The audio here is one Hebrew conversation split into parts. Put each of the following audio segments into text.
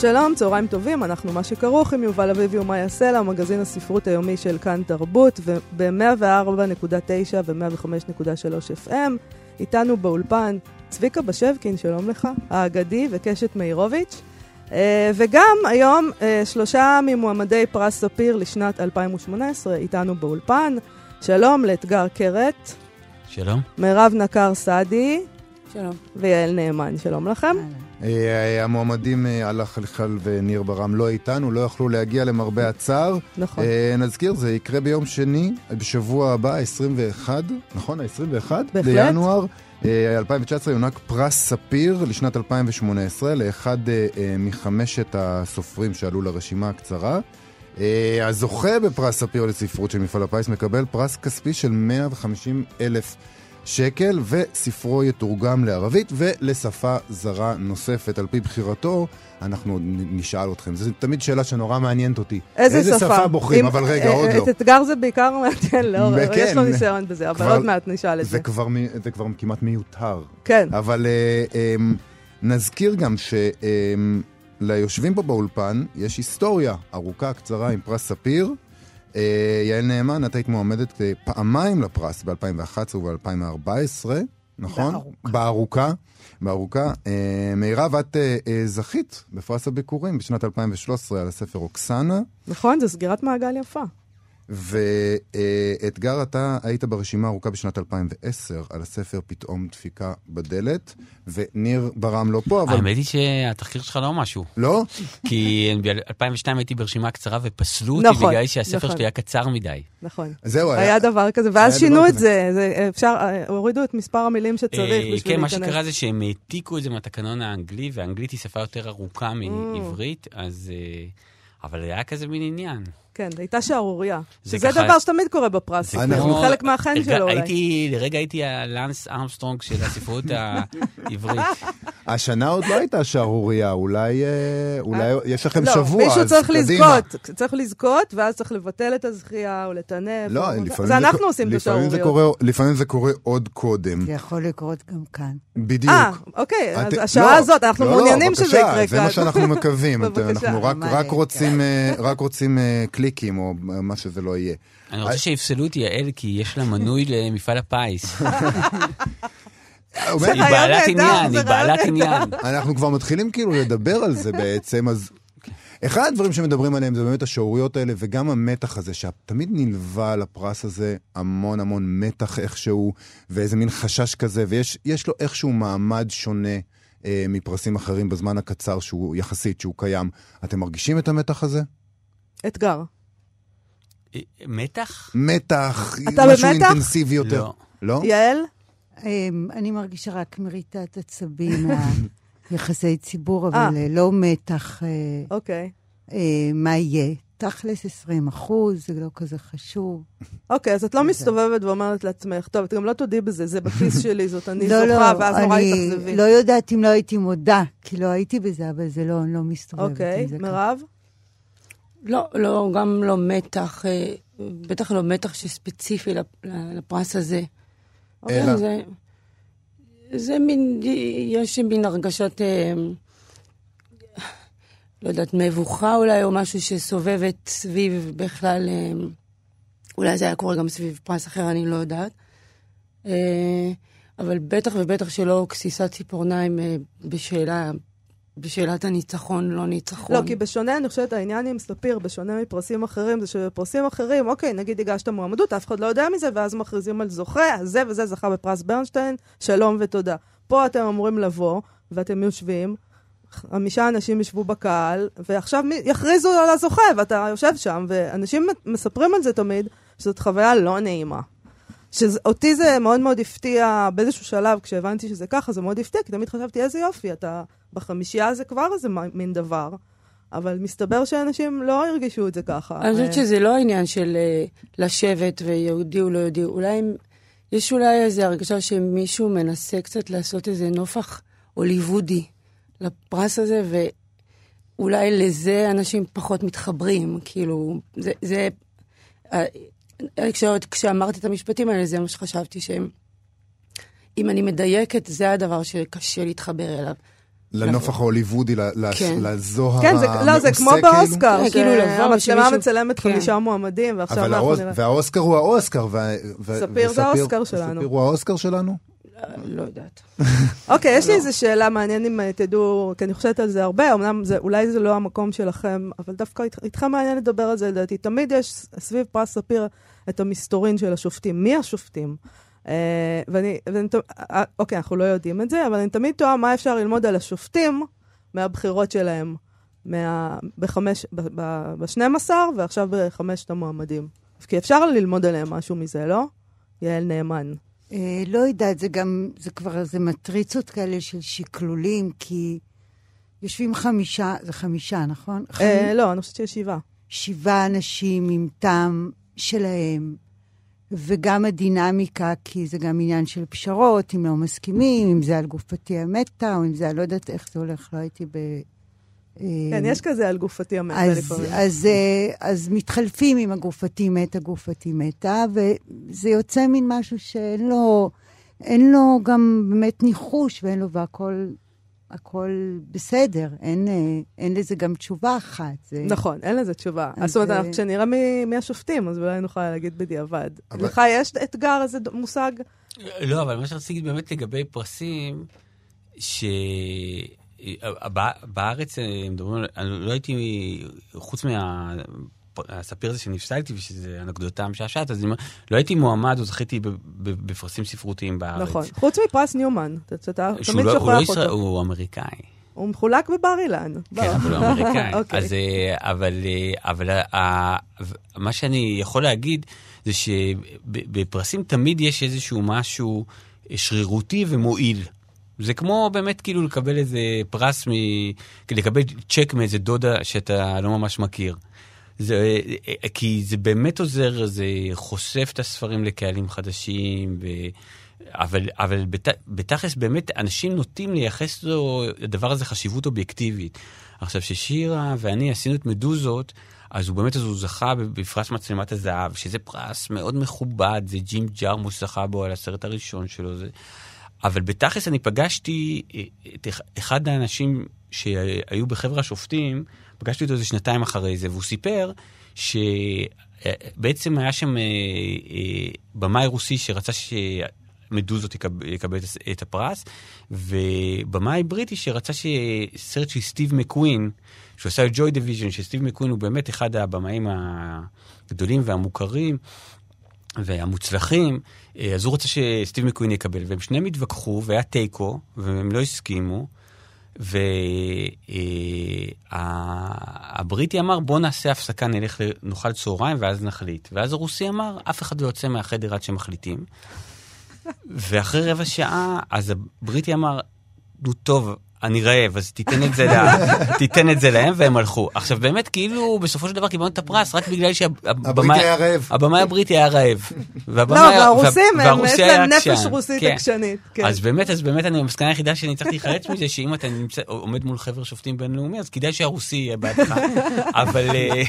שלום, צהריים טובים, אנחנו מה שכרוך עם יובל אביבי יעשה לה, מגזין הספרות היומי של כאן תרבות, וב-104.9 ו-105.3 FM. איתנו באולפן צביקה בשבקין, שלום לך, האגדי וקשת מאירוביץ'. אה, וגם היום אה, שלושה ממועמדי פרס ספיר לשנת 2018 איתנו באולפן. שלום לאתגר קרת, שלום. מירב נקר סעדי שלום. ויעל נאמן, שלום לכם. אה, המועמדים אה, עלה חלחל וניר ברם לא איתנו, לא יכלו להגיע למרבה הצער. נכון. אה, נזכיר, זה יקרה ביום שני, בשבוע הבא, 21, נכון? ה-21? בהחלט. בינואר. אה, 2019 יונק פרס ספיר לשנת 2018 לאחד אה, אה, מחמשת הסופרים שעלו לרשימה הקצרה. אה, הזוכה בפרס ספיר לספרות של מפעל הפיס מקבל פרס כספי של 150 אלף שקל, וספרו יתורגם לערבית ולשפה זרה נוספת על פי בחירתו. אנחנו עוד נשאל אתכם, זו תמיד שאלה שנורא מעניינת אותי. איזה שפה? בוחרים? אם- אבל רגע, אה, עוד אה, לא. את אתגר זה בעיקר מעניין, לא, וכן. יש לו ניסיון בזה, אבל כבר- עוד מעט נשאל את זה. זה כבר, זה כבר כמעט מיותר. כן, אבל אה, אה, נזכיר גם שליושבים פה באולפן יש היסטוריה ארוכה, קצרה, עם פרס ספיר. אה, יעל נאמן, את היית מועמדת אה, פעמיים לפרס ב-2011 וב-2014, נכון? בארוכה. בארוכה. בארוכה. אה, מירב, את זכית בפרס הביקורים בשנת 2013 על הספר אוקסנה, נכון, זו סגירת מעגל יפה. ואתגר, אתה היית ברשימה ארוכה בשנת 2010 על הספר פתאום דפיקה בדלת, וניר ברם לא פה, אבל... האמת היא שהתחקיר שלך לא משהו. לא? כי ב-2002 הייתי ברשימה קצרה ופסלו אותי נכון, בגלל שהספר נכון. שלי היה קצר מדי. נכון. זהו, היה דבר כזה, ואז היה שינו את. זה, זה אפשר, הורידו את מספר המילים שצריך אה, בשביל כן, מה להיכנס. שקרה זה שהם העתיקו את זה מהתקנון האנגלי, והאנגלית היא שפה יותר ארוכה מעברית, אז... אה, אבל היה כזה מין עניין. כן, הייתה שערורייה. זה שזה ככה- דבר שתמיד קורה בפרס, זה זה כמו- חלק מהחן הרגע- שלו אולי. הייתי, לרגע הייתי הלאנס ארמסטרונג של הספרות העברית. השנה עוד לא הייתה שערורייה, אולי, אה, אולי יש לכם לא, שבוע, מישהו אז צריך קדימה. לזכות, צריך לזכות, ואז צריך לבטל את הזכייה או לטנף. לא, או- לפעמים זה אנחנו קו- עושים את לפעמים זה השערוריות. קורה- לפעמים זה קורה עוד קודם. זה יכול לקרות גם כאן. בדיוק. אה, אוקיי, אז את- השעה לא, הזאת, אנחנו לא, לא, מעוניינים שזה בבקשה, יקרה זה כאן. מה שאנחנו מקווים. את-. אנחנו רק- רק? רוצים, אה, אה, קליקים, או מה שזה לא יהיה. אני רוצה שיפסלו את יעל, כי יש לה מנוי למפעל הפיס. היא בעלת עניין, היא בעלת עניין. אנחנו כבר מתחילים כאילו לדבר על זה בעצם, אז אחד הדברים שמדברים עליהם זה באמת השעוריות האלה, וגם המתח הזה, שתמיד נלווה לפרס הזה המון המון מתח איכשהו, ואיזה מין חשש כזה, ויש יש לו איכשהו מעמד שונה אה, מפרסים אחרים בזמן הקצר שהוא יחסית, שהוא קיים. אתם מרגישים את המתח הזה? אתגר. אה, מתח? מתח, אתה משהו במתח? אינטנסיבי יותר. לא. לא? יעל? אמ, אני מרגישה רק מריטת עצבים מהיחסי ציבור, אה. אבל אה, לא מתח. אה, אוקיי. אה, מה יהיה? תכלס 20 אחוז, זה לא כזה חשוב. אוקיי, אז את לא מסתובבת ואומרת לעצמך, טוב, את גם לא תודי בזה, זה בכיס שלי, זאת אני לא, זוכה, לא, ואז נורא התאכזבי. לא יודעת אם לא הייתי מודה, כי לא הייתי בזה, אבל זה לא, אני לא מסתובבת אוקיי, עם זה ככה. מירב? לא, לא, גם לא מתח, אה, בטח לא מתח שספציפי לפ- לפרס הזה. אלא? זה, זה מין, יש מין הרגשת, אה, לא יודעת, מבוכה אולי, או משהו שסובבת סביב בכלל, אה, אולי זה היה קורה גם סביב פרס אחר, אני לא יודעת. אבל בטח ובטח שלא גסיסת ציפורניים בשאלה, בשאלת הניצחון, לא ניצחון. לא, כי בשונה, אני חושבת, העניין עם ספיר, בשונה מפרסים אחרים, זה שבפרסים אחרים, אוקיי, נגיד הגשת מועמדות, אף אחד לא יודע מזה, ואז מכריזים על זוכה, אז זה וזה זכה בפרס ברנשטיין, שלום ותודה. פה אתם אמורים לבוא, ואתם יושבים, חמישה אנשים ישבו בקהל, ועכשיו יכריזו על הזוכה, ואתה יושב שם, ואנשים מספרים על זה תמיד, שזאת חוויה לא נעימה. שאותי זה מאוד מאוד הפתיע באיזשהו שלב, כשהבנתי שזה ככה, זה מאוד הפתיע, כי תמיד חשבתי, איזה יופי, אתה בחמישייה זה כבר איזה מין דבר. אבל מסתבר שאנשים לא הרגישו את זה ככה. אני חושבת אה, שזה לא העניין של אה, לשבת ויהודי או לא יהודי, אולי הם- יש אולי איזו הרגשה שמישהו מנסה קצת לעשות איזה נופח הוליוודי לפרס הזה, ואולי לזה אנשים פחות מתחברים, כאילו, זה... זה אה, כש- כשאמרתי את המשפטים האלה, זה מה שחשבתי שהם... אם אני מדייקת, זה הדבר שקשה להתחבר אליו. לנופח ההוליוודי, ל- ל- כן. לזוהר כן, זה, לא, זה כמו המעושה, כאילו. באוסקר, כן, כאילו לבוא שהמצלמה מצלמת כן. חמישה מועמדים, ועכשיו אבל אנחנו נראה. והאוסקר הוא האוסקר, ספיר זה האוסקר שלנו. ספיר הוא האוסקר שלנו? לא יודעת. אוקיי, יש לי לא. איזו שאלה מעניינת אם אה, תדעו, כי אני חושבת על זה הרבה, אמנם זה, אולי זה לא המקום שלכם, אבל דווקא אית- איתכם מעניין לדבר על זה, לדעתי. תמיד יש סביב פרס ספיר את המסתורין של השופטים. מי השופטים? אה, ואני, ואני, אה, אוקיי, אנחנו לא יודעים את זה, אבל אני תמיד תוהה מה אפשר ללמוד על השופטים מהבחירות שלהם, מה, בחמש, ב, ב, ב-12 ועכשיו בחמשת המועמדים. כי אפשר ללמוד עליהם משהו מזה, לא? יעל נאמן. אה, לא יודעת, זה גם, זה כבר איזה מטריצות כאלה של שקלולים, כי יושבים חמישה, זה חמישה, נכון? אה, לא, אני חושבת שיש שבעה. שבעה אנשים עם טעם שלהם, וגם הדינמיקה, כי זה גם עניין של פשרות, אם לא מסכימים, אם זה על גופתי המתה, או אם זה, אני לא יודעת איך זה הולך, לא הייתי ב... כן, יש כזה על גופתי המתה אז, לפעמים. אז, אה, אז מתחלפים עם הגופתי מתה, גופתי מתה, וזה יוצא מין משהו שאין לו, אין לו גם באמת ניחוש, ואין לו, והכל הכל בסדר. אין, אה, אין לזה גם תשובה אחת. זה... נכון, אין לזה תשובה. אז זאת אומרת, זה- אנחנו- כשנראה מי מי השופטים, אז אולי נוכל להגיד בדיעבד. אבל- לך יש אתגר, איזה מושג? לא, אבל מה שרציתי להגיד באמת לגבי פרסים, שבארץ מדברים על... אני לא הייתי, חוץ מהספיר הזה שנפסלתי, ושזה אנקדוטה משעשעת, אז לא הייתי מועמד או זכיתי בפרסים ספרותיים בארץ. נכון. חוץ מפרס ניומן, אתה- תמיד לא, לא שוכח ישראל, אותו. הוא אמריקאי. הוא מחולק בבר אילן. כן, אבל הוא אמריקאי. אוקיי. אז, אה, אבל, אה, אבל אה, מה שאני יכול להגיד זה שבפרסים תמיד יש איזשהו משהו שרירותי ומועיל. זה כמו באמת כאילו לקבל איזה פרס, מ... לקבל צ'ק מאיזה דודה שאתה לא ממש מכיר. זה, אה, כי זה באמת עוזר, זה חושף את הספרים לקהלים חדשים, ו... אבל, אבל בת, בתכלס באמת אנשים נוטים לייחס לו, לדבר הזה חשיבות אובייקטיבית. עכשיו, ששירה ואני עשינו את מדוזות, אז הוא באמת, אז הוא זכה בפרס מצלמת הזהב, שזה פרס מאוד מכובד, זה ג'ים ג'רמוש זכה בו על הסרט הראשון שלו. זה... אבל בתכלס אני פגשתי אה, את אח- אחד האנשים שהיו בחבר השופטים, פגשתי אותו איזה שנתיים אחרי זה, והוא סיפר שבעצם היה שם אה, אה, במאי רוסי שרצה שמדוזות יקב- יקבל הס- את הפרס, ובמאי בריטי שרצה שסרט של סטיב מקווין, שהוא עשה את ג'וי דיוויז'ן, שסטיב מקווין הוא באמת אחד הבמאים הגדולים והמוכרים. והמוצלחים, אה, אז הוא רוצה שסטיב מקווין יקבל, והם שניהם התווכחו, והיה תיקו, והם לא הסכימו, והבריטי אמר, בוא נעשה הפסקה, נלך, נאכל צהריים, ואז נחליט. ואז הרוסי אמר, אף אחד לא יוצא מהחדר עד שמחליטים. ואחרי רבע שעה, אז הבריטי אמר, נו טוב, אני רעב, אז תיתן את זה, לה, תיתן את זה להם, והם הלכו. עכשיו באמת, כאילו, בסופו של דבר קיבלנו את הפרס רק בגלל שהבמאי היה רעב. הבמאי הבריטי היה רעב. לא, והרוסים, וה- הם- יש להם נפש. רוסית כן. עקשנית. כן. אז באמת, אז באמת, אני, המסקנה היחידה שאני צריך להיחלץ מזה, שאם אתה נמצא, עומד מול חבר שופטים בינלאומי, אז כדאי שהרוסי יהיה בעדך. אבל, אה,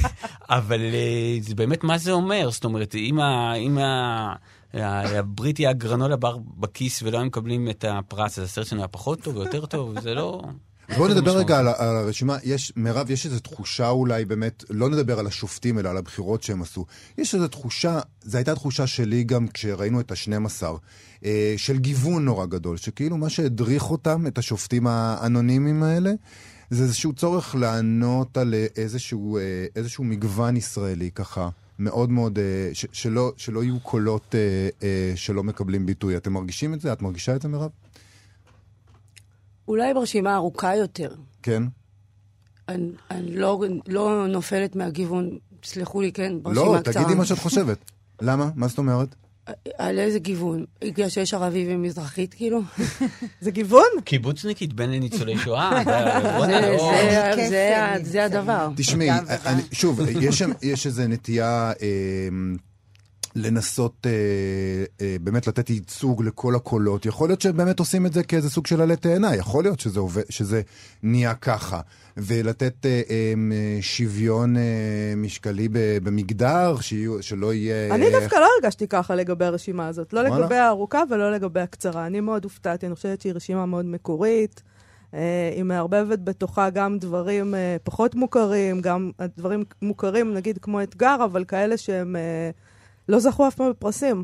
אבל אה, זה באמת, מה זה אומר? זאת אומרת, אם, ה- הבריטי היה גרנולה בר בכיס ולא היו מקבלים את הפרס, אז הסרט שלנו היה פחות טוב או יותר טוב, זה לא... בואו נדבר. רגע על, על הרשימה. יש, מירב, יש איזו תחושה אולי באמת, לא נדבר על השופטים, אלא על הבחירות שהם עשו. יש איזו תחושה, זו הייתה תחושה שלי גם כשראינו את ה-12, אה, של גיוון נורא גדול, שכאילו מה שהדריך אותם, את השופטים האנונימיים האלה, זה איזשהו צורך לענות על איזשהו, אה, איזשהו מגוון ישראלי ככה. מאוד מאוד, אה, ש- שלא, שלא יהיו קולות אה, אה, שלא מקבלים ביטוי. אתם מרגישים את זה? את מרגישה את זה, מירב? אולי ברשימה ארוכה יותר. כן? אני, אני לא, לא נופלת מהגיוון, סלחו לי, כן, ברשימה לא, קצרה. תגידי מה שאת חושבת. למה? מה זאת אומרת? על איזה גיוון? בגלל שיש ערבי ומזרחית, כאילו? זה גיוון? קיבוצניקית בין לניצולי שואה. זה- זה- זה- כיף, זה ה- זה זה הדבר. תשמעי, שוב, יש שם- יש איזו נטייה אה, לנסות אה, אה, באמת לתת ייצוג לכל הקולות. יכול להיות שבאמת עושים את זה כאיזה סוג של עלה תאנה, יכול להיות שזה, עובד, שזה נהיה ככה. ולתת אה, אה, שוויון אה, משקלי ב- במגדר, שיהיו, שלא יהיה... אני דווקא לא הרגשתי ככה לגבי הרשימה הזאת. לא? לגבי הארוכה ולא לגבי הקצרה. אני מאוד הופתעתי, אני חושבת שהיא רשימה מאוד מקורית. אה, היא מערבבת בתוכה גם דברים אה, פחות מוכרים, גם דברים מוכרים, נגיד כמו אתגר, אבל כאלה שהם אה, לא זכו אף פעם בפרסים.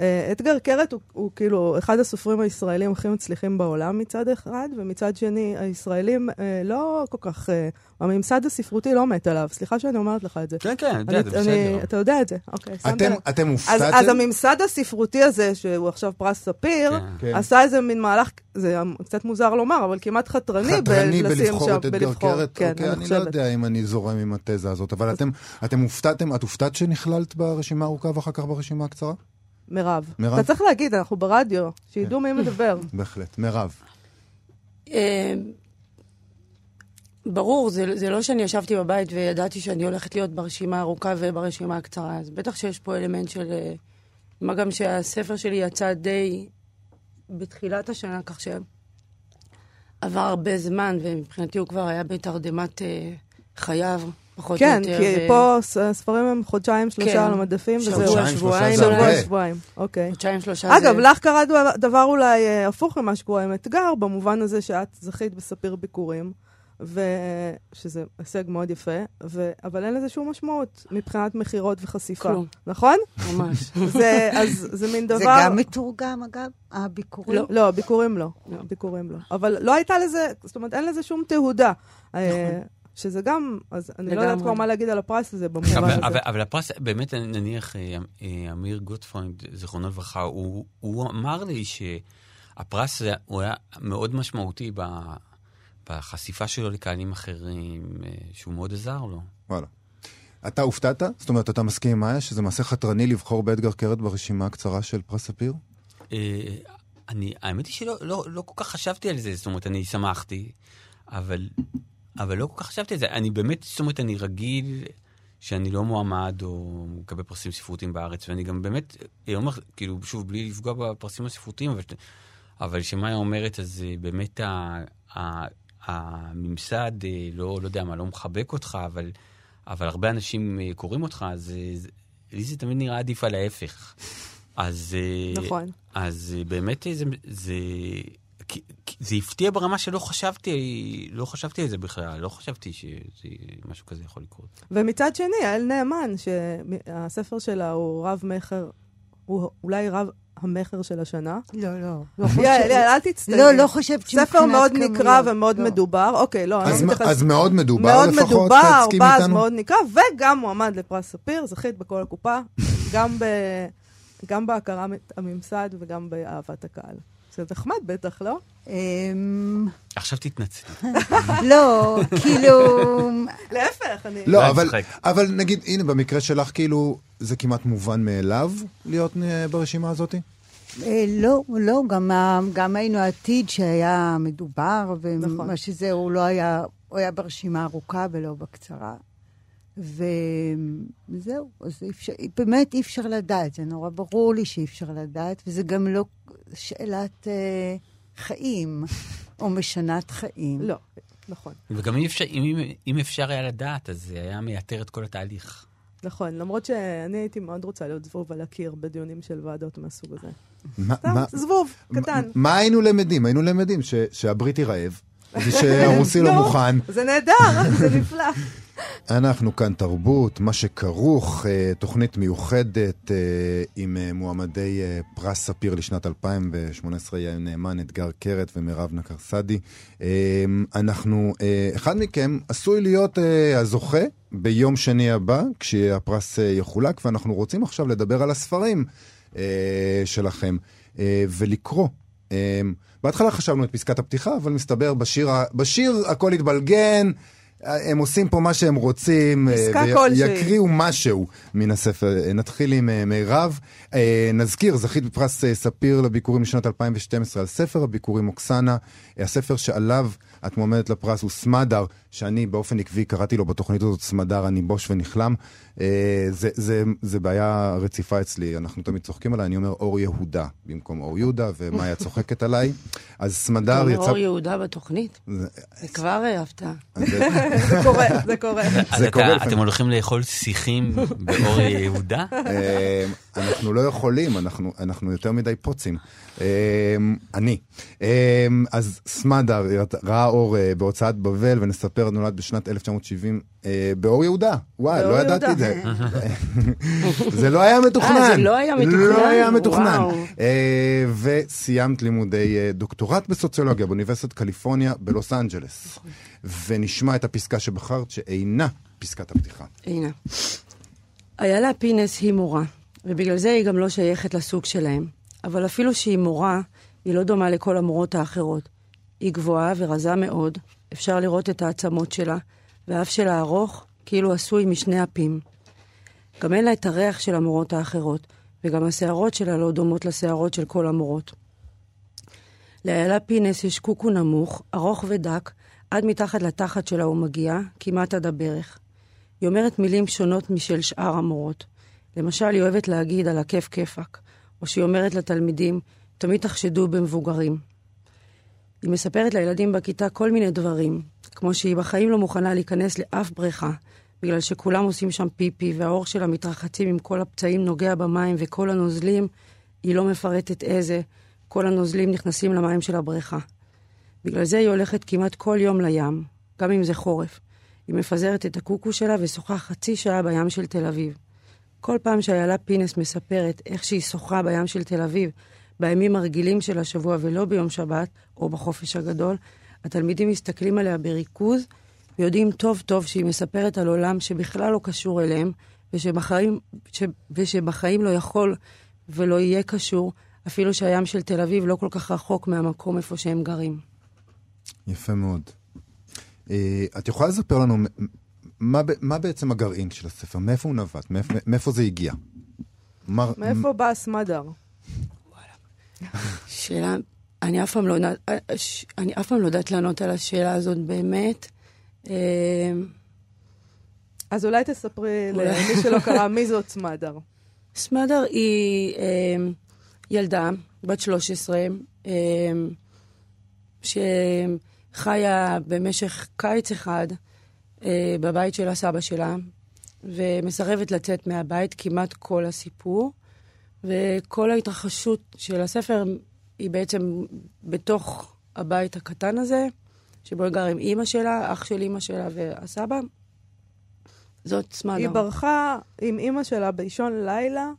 אה, אתגר קרת הוא, הוא כאילו אחד הסופרים הישראלים הכי מצליחים בעולם מצד אחד, ומצד שני, הישראלים אה, לא כל כך... אה, הממסד הספרותי לא מת עליו. סליחה שאני אומרת לך את זה. כן, כן, אני יודע, אני- זה אני- בסדר. אתה יודע את זה, אוקיי, אתם, לב. אתם אז, הופתעתם? אז הממסד הספרותי הזה, שהוא עכשיו פרס ספיר, כן. כן. עשה איזה מין מהלך, זה קצת מוזר לומר, אבל כמעט חתרני, חתרני בלשים בלבחור שם- את אתגר בלבחור. קרת? כן, אוקיי, אני אני לא. יודע אם אני זורם עם התזה הזאת, אבל אתם, אתם הופתעתם, את הופתעת שנכללת ברשימה הארוכה ואחר כך ברשימה הקצרה? מירב. מירב? אתה צריך להגיד, אנחנו ברדיו, שידעו מי מדבר. בהחלט. מירב. אה, ברור, זה, זה לא שאני ישבתי בבית וידעתי שאני הולכת להיות ברשימה הארוכה וברשימה הקצרה, אז בטח שיש פה אלמנט של... אה, מה גם שהספר שלי יצא די בתחילת השנה, כך שעבר הרבה זמן, ומבחינתי הוא כבר היה בתרדמת אה, חייו, פחות כן, או יותר. כי ו- פה ס- הספרים הם חודשיים, שלושה כן. על המדפים, וזהו. שבוע, חודשיים, שבועיים, שלושה זה שבוע, הרבה. שבועיים, אוקיי. חודשיים, שלושה אגב, זה... לך קרה דבר- אולי אה, הפוך ממה שקורה עם אתגר, במובן הזה שאת זכית בספיר ביקורים, ושזה הישג מאוד יפה, ו... אבל אין לזה שום משמעות מבחינת מכירות וחשיפה. כלום. נכון? ממש. זה, אז זה מין דבר... זה גם מתורגם, אגב, הביכורים? לא. לא, ביכורים לא. לא. ביכורים לא. אבל לא הייתה לזה, זאת אומרת, אין לזה שום תהודה. אה, נכון. שזה גם, אז אני לא יודעת לגמרי. כבר מה להגיד על הפרס הזה במובן אבל, הזה. אבל, אבל הפרס, באמת, נניח, אה, אה, אמיר גוטפרוינד, זיכרונו לברכה, הוא, הוא אמר לי שהפרס הזה, הוא היה מאוד משמעותי ב, בחשיפה שלו לקהלים אחרים, אה, שהוא מאוד עזר לו. וואלה. אתה הופתעת? זאת אומרת, אתה מסכים עם מאיה שזה מעשה חתרני לבחור באתגר קרת ברשימה הקצרה של פרס ספיר? אני, האמת היא שלא לא, לא כל כך חשבתי על זה, זאת אומרת, אני שמחתי, אבל, אבל לא כל כך חשבתי על זה. אני באמת, זאת אומרת, אני רגיל שאני לא מועמד או מקבל פרסים ספרותיים בארץ, ואני גם באמת, אה, אומר, כאילו, שוב, בלי לפגוע בפרסים הספרותיים, אבל, אבל שמאיה אומרת, אז אה, באמת ה, ה, הממסד, אה, לא, לא יודע מה, לא מחבק אותך, אבל, אבל הרבה אנשים אה, קוראים אותך, אז זה- לי זה תמיד נראה עדיף על ההפך. אז... נכון. אז באמת זה, זה, זה הפתיע ברמה שלא חשבתי, לא חשבתי על זה בכלל, לא חשבתי שמשהו כזה יכול לקרות. ומצד שני, יעל נאמן, שהספר שלה הוא רב-מכר, הוא אולי רב המכר של השנה. לא, לא. לא יעל, אל תצטערי. לא, לא חושבת שמבחינת ספר מאוד כמויות, נקרא ומאוד לא. מדובר. אוקיי, לא, אני אז, לא מ- מתייחסת. אז מאוד מדובר מאוד לפחות, מדובר, תסכים באז איתנו? מאוד נקרא, וגם מועמד לפרס ספיר, זכית בכל הקופה, גם, ב, גם בהכרה הממסד וגם באהבת הקהל. זה נחמד בטח, לא? אמ, עכשיו תתנצל. לא, כאילו... להפך, אני... לא, אבל, נגיד, הנה, במקרה שלך, כאילו, זה כמעט מובן מאליו להיות אה, ברשימה הזאת? אה, לא, לא, גם, היינו עתיד שהיה מדובר, נכון. ומה שזה, הוא לא היה, הוא היה ברשימה ארוכה ולא בקצרה. וזהו, אז אי אפשר, באמת אי אפשר לדעת, זה נורא ברור לי שאי אפשר לדעת, וזה גם לא שאלת אה, חיים, או משנת חיים. לא, נכון. וגם אם אפשר, אם, אם אפשר היה לדעת, אז זה היה מייתר את כל התהליך. נכון, למרות שאני הייתי מאוד רוצה להיות זבוב על הקיר בדיונים של ועדות מהסוג הזה. סתם, זבוב, קטן. מה- היינו למדים? היינו למדים ש, שהבריטי רעב, ושהרוסי לא מוכן. זה נהדר, זה נפלא. אנחנו כאן תרבות, מה שכרוך, אה, תוכנית מיוחדת אה, עם אה, מועמדי פרס ספיר לשנת 2018, יאיר נאמן, אתגר קרת ומירב נקרסדי. אנחנו, אחד מכם עשוי להיות הזוכה ביום שני הבא, כשהפרס יחולק, ואנחנו רוצים עכשיו לדבר על הספרים שלכם ולקרוא. בהתחלה חשבנו את פסקת הפתיחה, אבל מסתבר בשיר, בשיר הכל התבלגן. הם עושים פה מה שהם רוצים, כלשהי. ויקריאו משהו מן הספר. אה, נתחיל עם אה, מירב. אה, נזכיר, זכית בפרס אה, ספיר לביקורים לשנת 2012 על ספר הביקורים אוקסנה. אה, הספר שעליו את מועמדת לפרס הוא סמדר, שאני באופן עקבי קראתי לו בתוכנית הזאת סמדר, אני בוש ונכלם. אה, זה, זה, זה בעיה רציפה אצלי, אנחנו תמיד צוחקים עליי, אני אומר אור יהודה במקום אור יהודה, ומאיה צוחקת עליי. אז אתה סמדר אומר יצא... אור יהודה בתוכנית? זה- זה כבר הפתעה. זה- קורה, זה קורה. אז זה אתה- קורה. אתם הולכים לאכול שיחים באור יהודה? אה, אנחנו לא יכולים, אנחנו, אנחנו יותר מדי פוצים. אה, אני. אה, אז סמדר ראה אור אה, בהוצאת בבל, ונספר, נולד בשנת 1970 אה, באור יהודה. וואי, לא ידעתי את. זה. זה לא היה מתוכנן. אה, זה לא היה מתוכנן? לא היה מתוכנן. אה, וסיימת לימודי דוקטורט בסוציולוגיה באוניברסיטת קליפורניה בלוס אנג'לס. ונשמע את הפסקה שבחרת, שאינה פסקת הפתיחה. הנה. איילה פינס היא מורה, ובגלל זה היא גם לא שייכת לסוג שלהם. אבל אפילו שהיא מורה, היא לא דומה לכל המורות האחרות. היא גבוהה ורזה מאוד, אפשר לראות את העצמות שלה, והאף שלה ארוך, כאילו עשוי משני אפים. גם אין לה את הריח של המורות האחרות, וגם השערות שלה לא דומות לשערות של כל המורות. לאיילה פינס יש קוקו נמוך, ארוך ודק, עד מתחת לתחת שלה הוא מגיע, כמעט עד הברך. היא אומרת מילים שונות משל שאר המורות. למשל, היא אוהבת להגיד על הכיף כיפאק, או שהיא אומרת לתלמידים, תמיד תחשדו במבוגרים. היא מספרת לילדים בכיתה כל מיני דברים, כמו שהיא בחיים לא מוכנה להיכנס לאף בריכה, בגלל שכולם עושים שם פיפי, והאור שלה מתרחצים עם כל הפצעים נוגע במים וכל הנוזלים, היא לא מפרטת איזה, כל הנוזלים נכנסים למים של הבריכה. בגלל זה היא הולכת כמעט כל יום לים, גם אם זה חורף. היא מפזרת את הקוקו שלה ושוחה חצי שעה בים של תל אביב. כל פעם שאיילה פינס מספרת איך שהיא שוחה בים של תל אביב, בימים הרגילים של השבוע ולא ביום שבת, או בחופש הגדול, התלמידים מסתכלים עליה בריכוז, ויודעים טוב טוב שהיא מספרת על עולם שבכלל לא קשור אליהם, ושבחיים, ש, ושבחיים לא יכול ולא יהיה קשור, אפילו שהים של תל אביב לא כל כך רחוק מהמקום איפה שהם גרים. יפה מאוד. אה, את יכולה לספר לנו מה, מה בעצם הגרעין של הספר? מאיפה הוא נבט? מאיפה, מאיפה זה הגיע? מה, מאיפה בא הסמדר? שאלה, אני אף פעם לא ש- אני אף פעם לא יודעת לענות על השאלה הזאת באמת. אה, אז אולי תספרי. למי שלא קרא מי זאת סמדר. סמדר היא אה, ילדה בת 13, אה, שחיה במשך קיץ אחד אה, בבית של הסבא שלה, ומסרבת לצאת מהבית כמעט כל הסיפור, וכל ההתרחשות של הספר היא בעצם בתוך הבית הקטן הזה, שבו היא גר עם אימא שלה, אח של אימא שלה והסבא. זאת סמדר. היא ברחה עם אימא שלה באישון לילה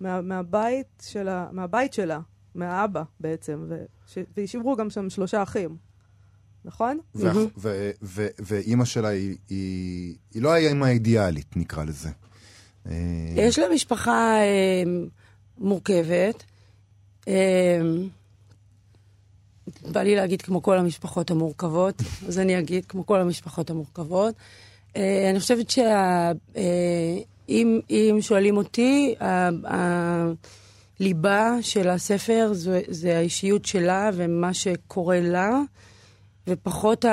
מה, מהבית שלה, מהבית שלה, מהאבא בעצם, וש, והשאירו גם שם שלושה אחים, נכון? ואח- ו- ו- ואימא שלה היא, היא, היא לא האימא האידיאלית, נקרא לזה. אה, יש לה משפחה אה, מורכבת. אה, בא לי להגיד כמו כל המשפחות המורכבות, אז אני אגיד כמו כל המשפחות המורכבות. אה, אני חושבת שאם אם שואלים אותי, הליבה של הספר זה, זה האישיות שלה ומה שקורה לה, ופחות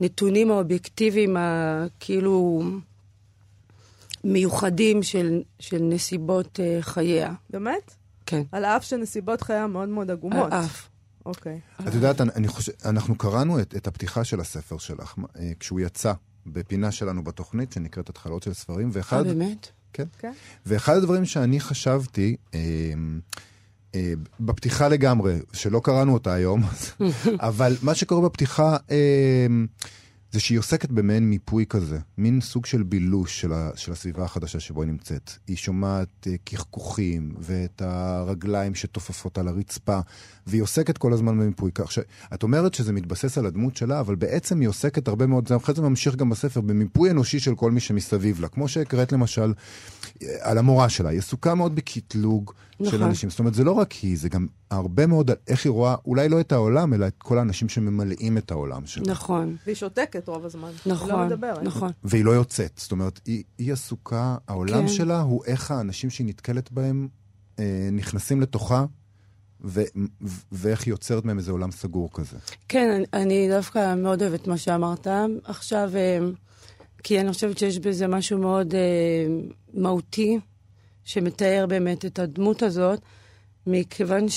הנתונים האובייקטיביים, הכאילו... מיוחדים של, של נסיבות uh, חייה. באמת? כן. על אף שנסיבות חייה מאוד מאוד עגומות. על אף. אוקיי. את יודעת, אני, אני חושב, אנחנו קראנו את, את הפתיחה של הספר שלך, אה, כשהוא יצא בפינה שלנו בתוכנית, שנקראת התחלות של ספרים, אה, ואחד, באמת? כן. כן. ואחד הדברים שאני חשבתי, אה, אה, בפתיחה לגמרי, שלא קראנו אותה היום, אבל מה שקורה בפתיחה, אה, זה שהיא עוסקת במעין מיפוי כזה, מין סוג של בילוש של, ה, של הסביבה החדשה שבו היא נמצאת. היא שומעת אה, קחקוחים ואת הרגליים שתופפות על הרצפה, והיא עוסקת כל הזמן במיפוי. כך שאת אומרת שזה מתבסס על הדמות שלה, אבל בעצם היא עוסקת הרבה מאוד, זה אחרי זה ממשיך גם בספר, במיפוי אנושי של כל מי שמסביב לה. כמו שהקראת למשל אה, על המורה שלה, היא עסוקה מאוד בקטלוג של נכון. אנשים. זאת אומרת, זה לא רק היא, זה גם הרבה מאוד על איך היא רואה, אולי לא את העולם, אלא את כל האנשים שממלאים את העולם שלה. נכון. והיא שותקת צוחקת רוב הזמן. היא לא נכון, מדברת. נכון. והיא לא יוצאת. זאת אומרת, היא, היא עסוקה, העולם כן. שלה הוא איך האנשים שהיא נתקלת בהם אה, נכנסים לתוכה, ו, ו, ואיך היא יוצרת מהם איזה עולם סגור כזה. כן, אני, אני דווקא מאוד אוהבת מה שאמרת עכשיו, אה, כי אני חושבת שיש בזה משהו מאוד אה, מהותי, שמתאר באמת את הדמות הזאת, מכיוון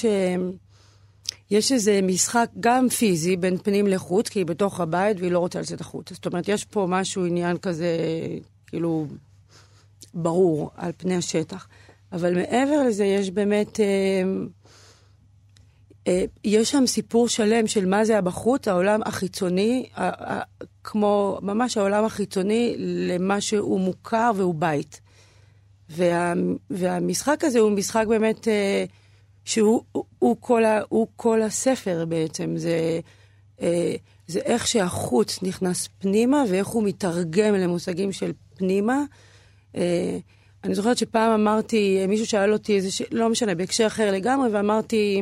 שיש איזה משחק גם פיזי בין פנים לחוץ, כי היא בתוך הבית והיא לא רוצה לצאת החוצה. זאת אומרת, יש פה משהו, עניין כזה, כאילו, ברור על פני השטח. אבל מעבר לזה, יש באמת... אה, אה, יש שם סיפור שלם של מה זה הבחוץ, העולם החיצוני, ה- ה- כמו ממש העולם החיצוני למה שהוא מוכר והוא בית. וה, והמשחק הזה הוא משחק באמת אה, שהוא הוא, כל, ה, הוא כל הספר בעצם. זה, אה, זה איך שהחוץ נכנס פנימה ואיך הוא מתרגם למושגים של פנימה. אה, אני זוכרת שפעם אמרתי, מישהו שאל אותי איזה, ש... לא משנה, בהקשר אחר לגמרי, ואמרתי,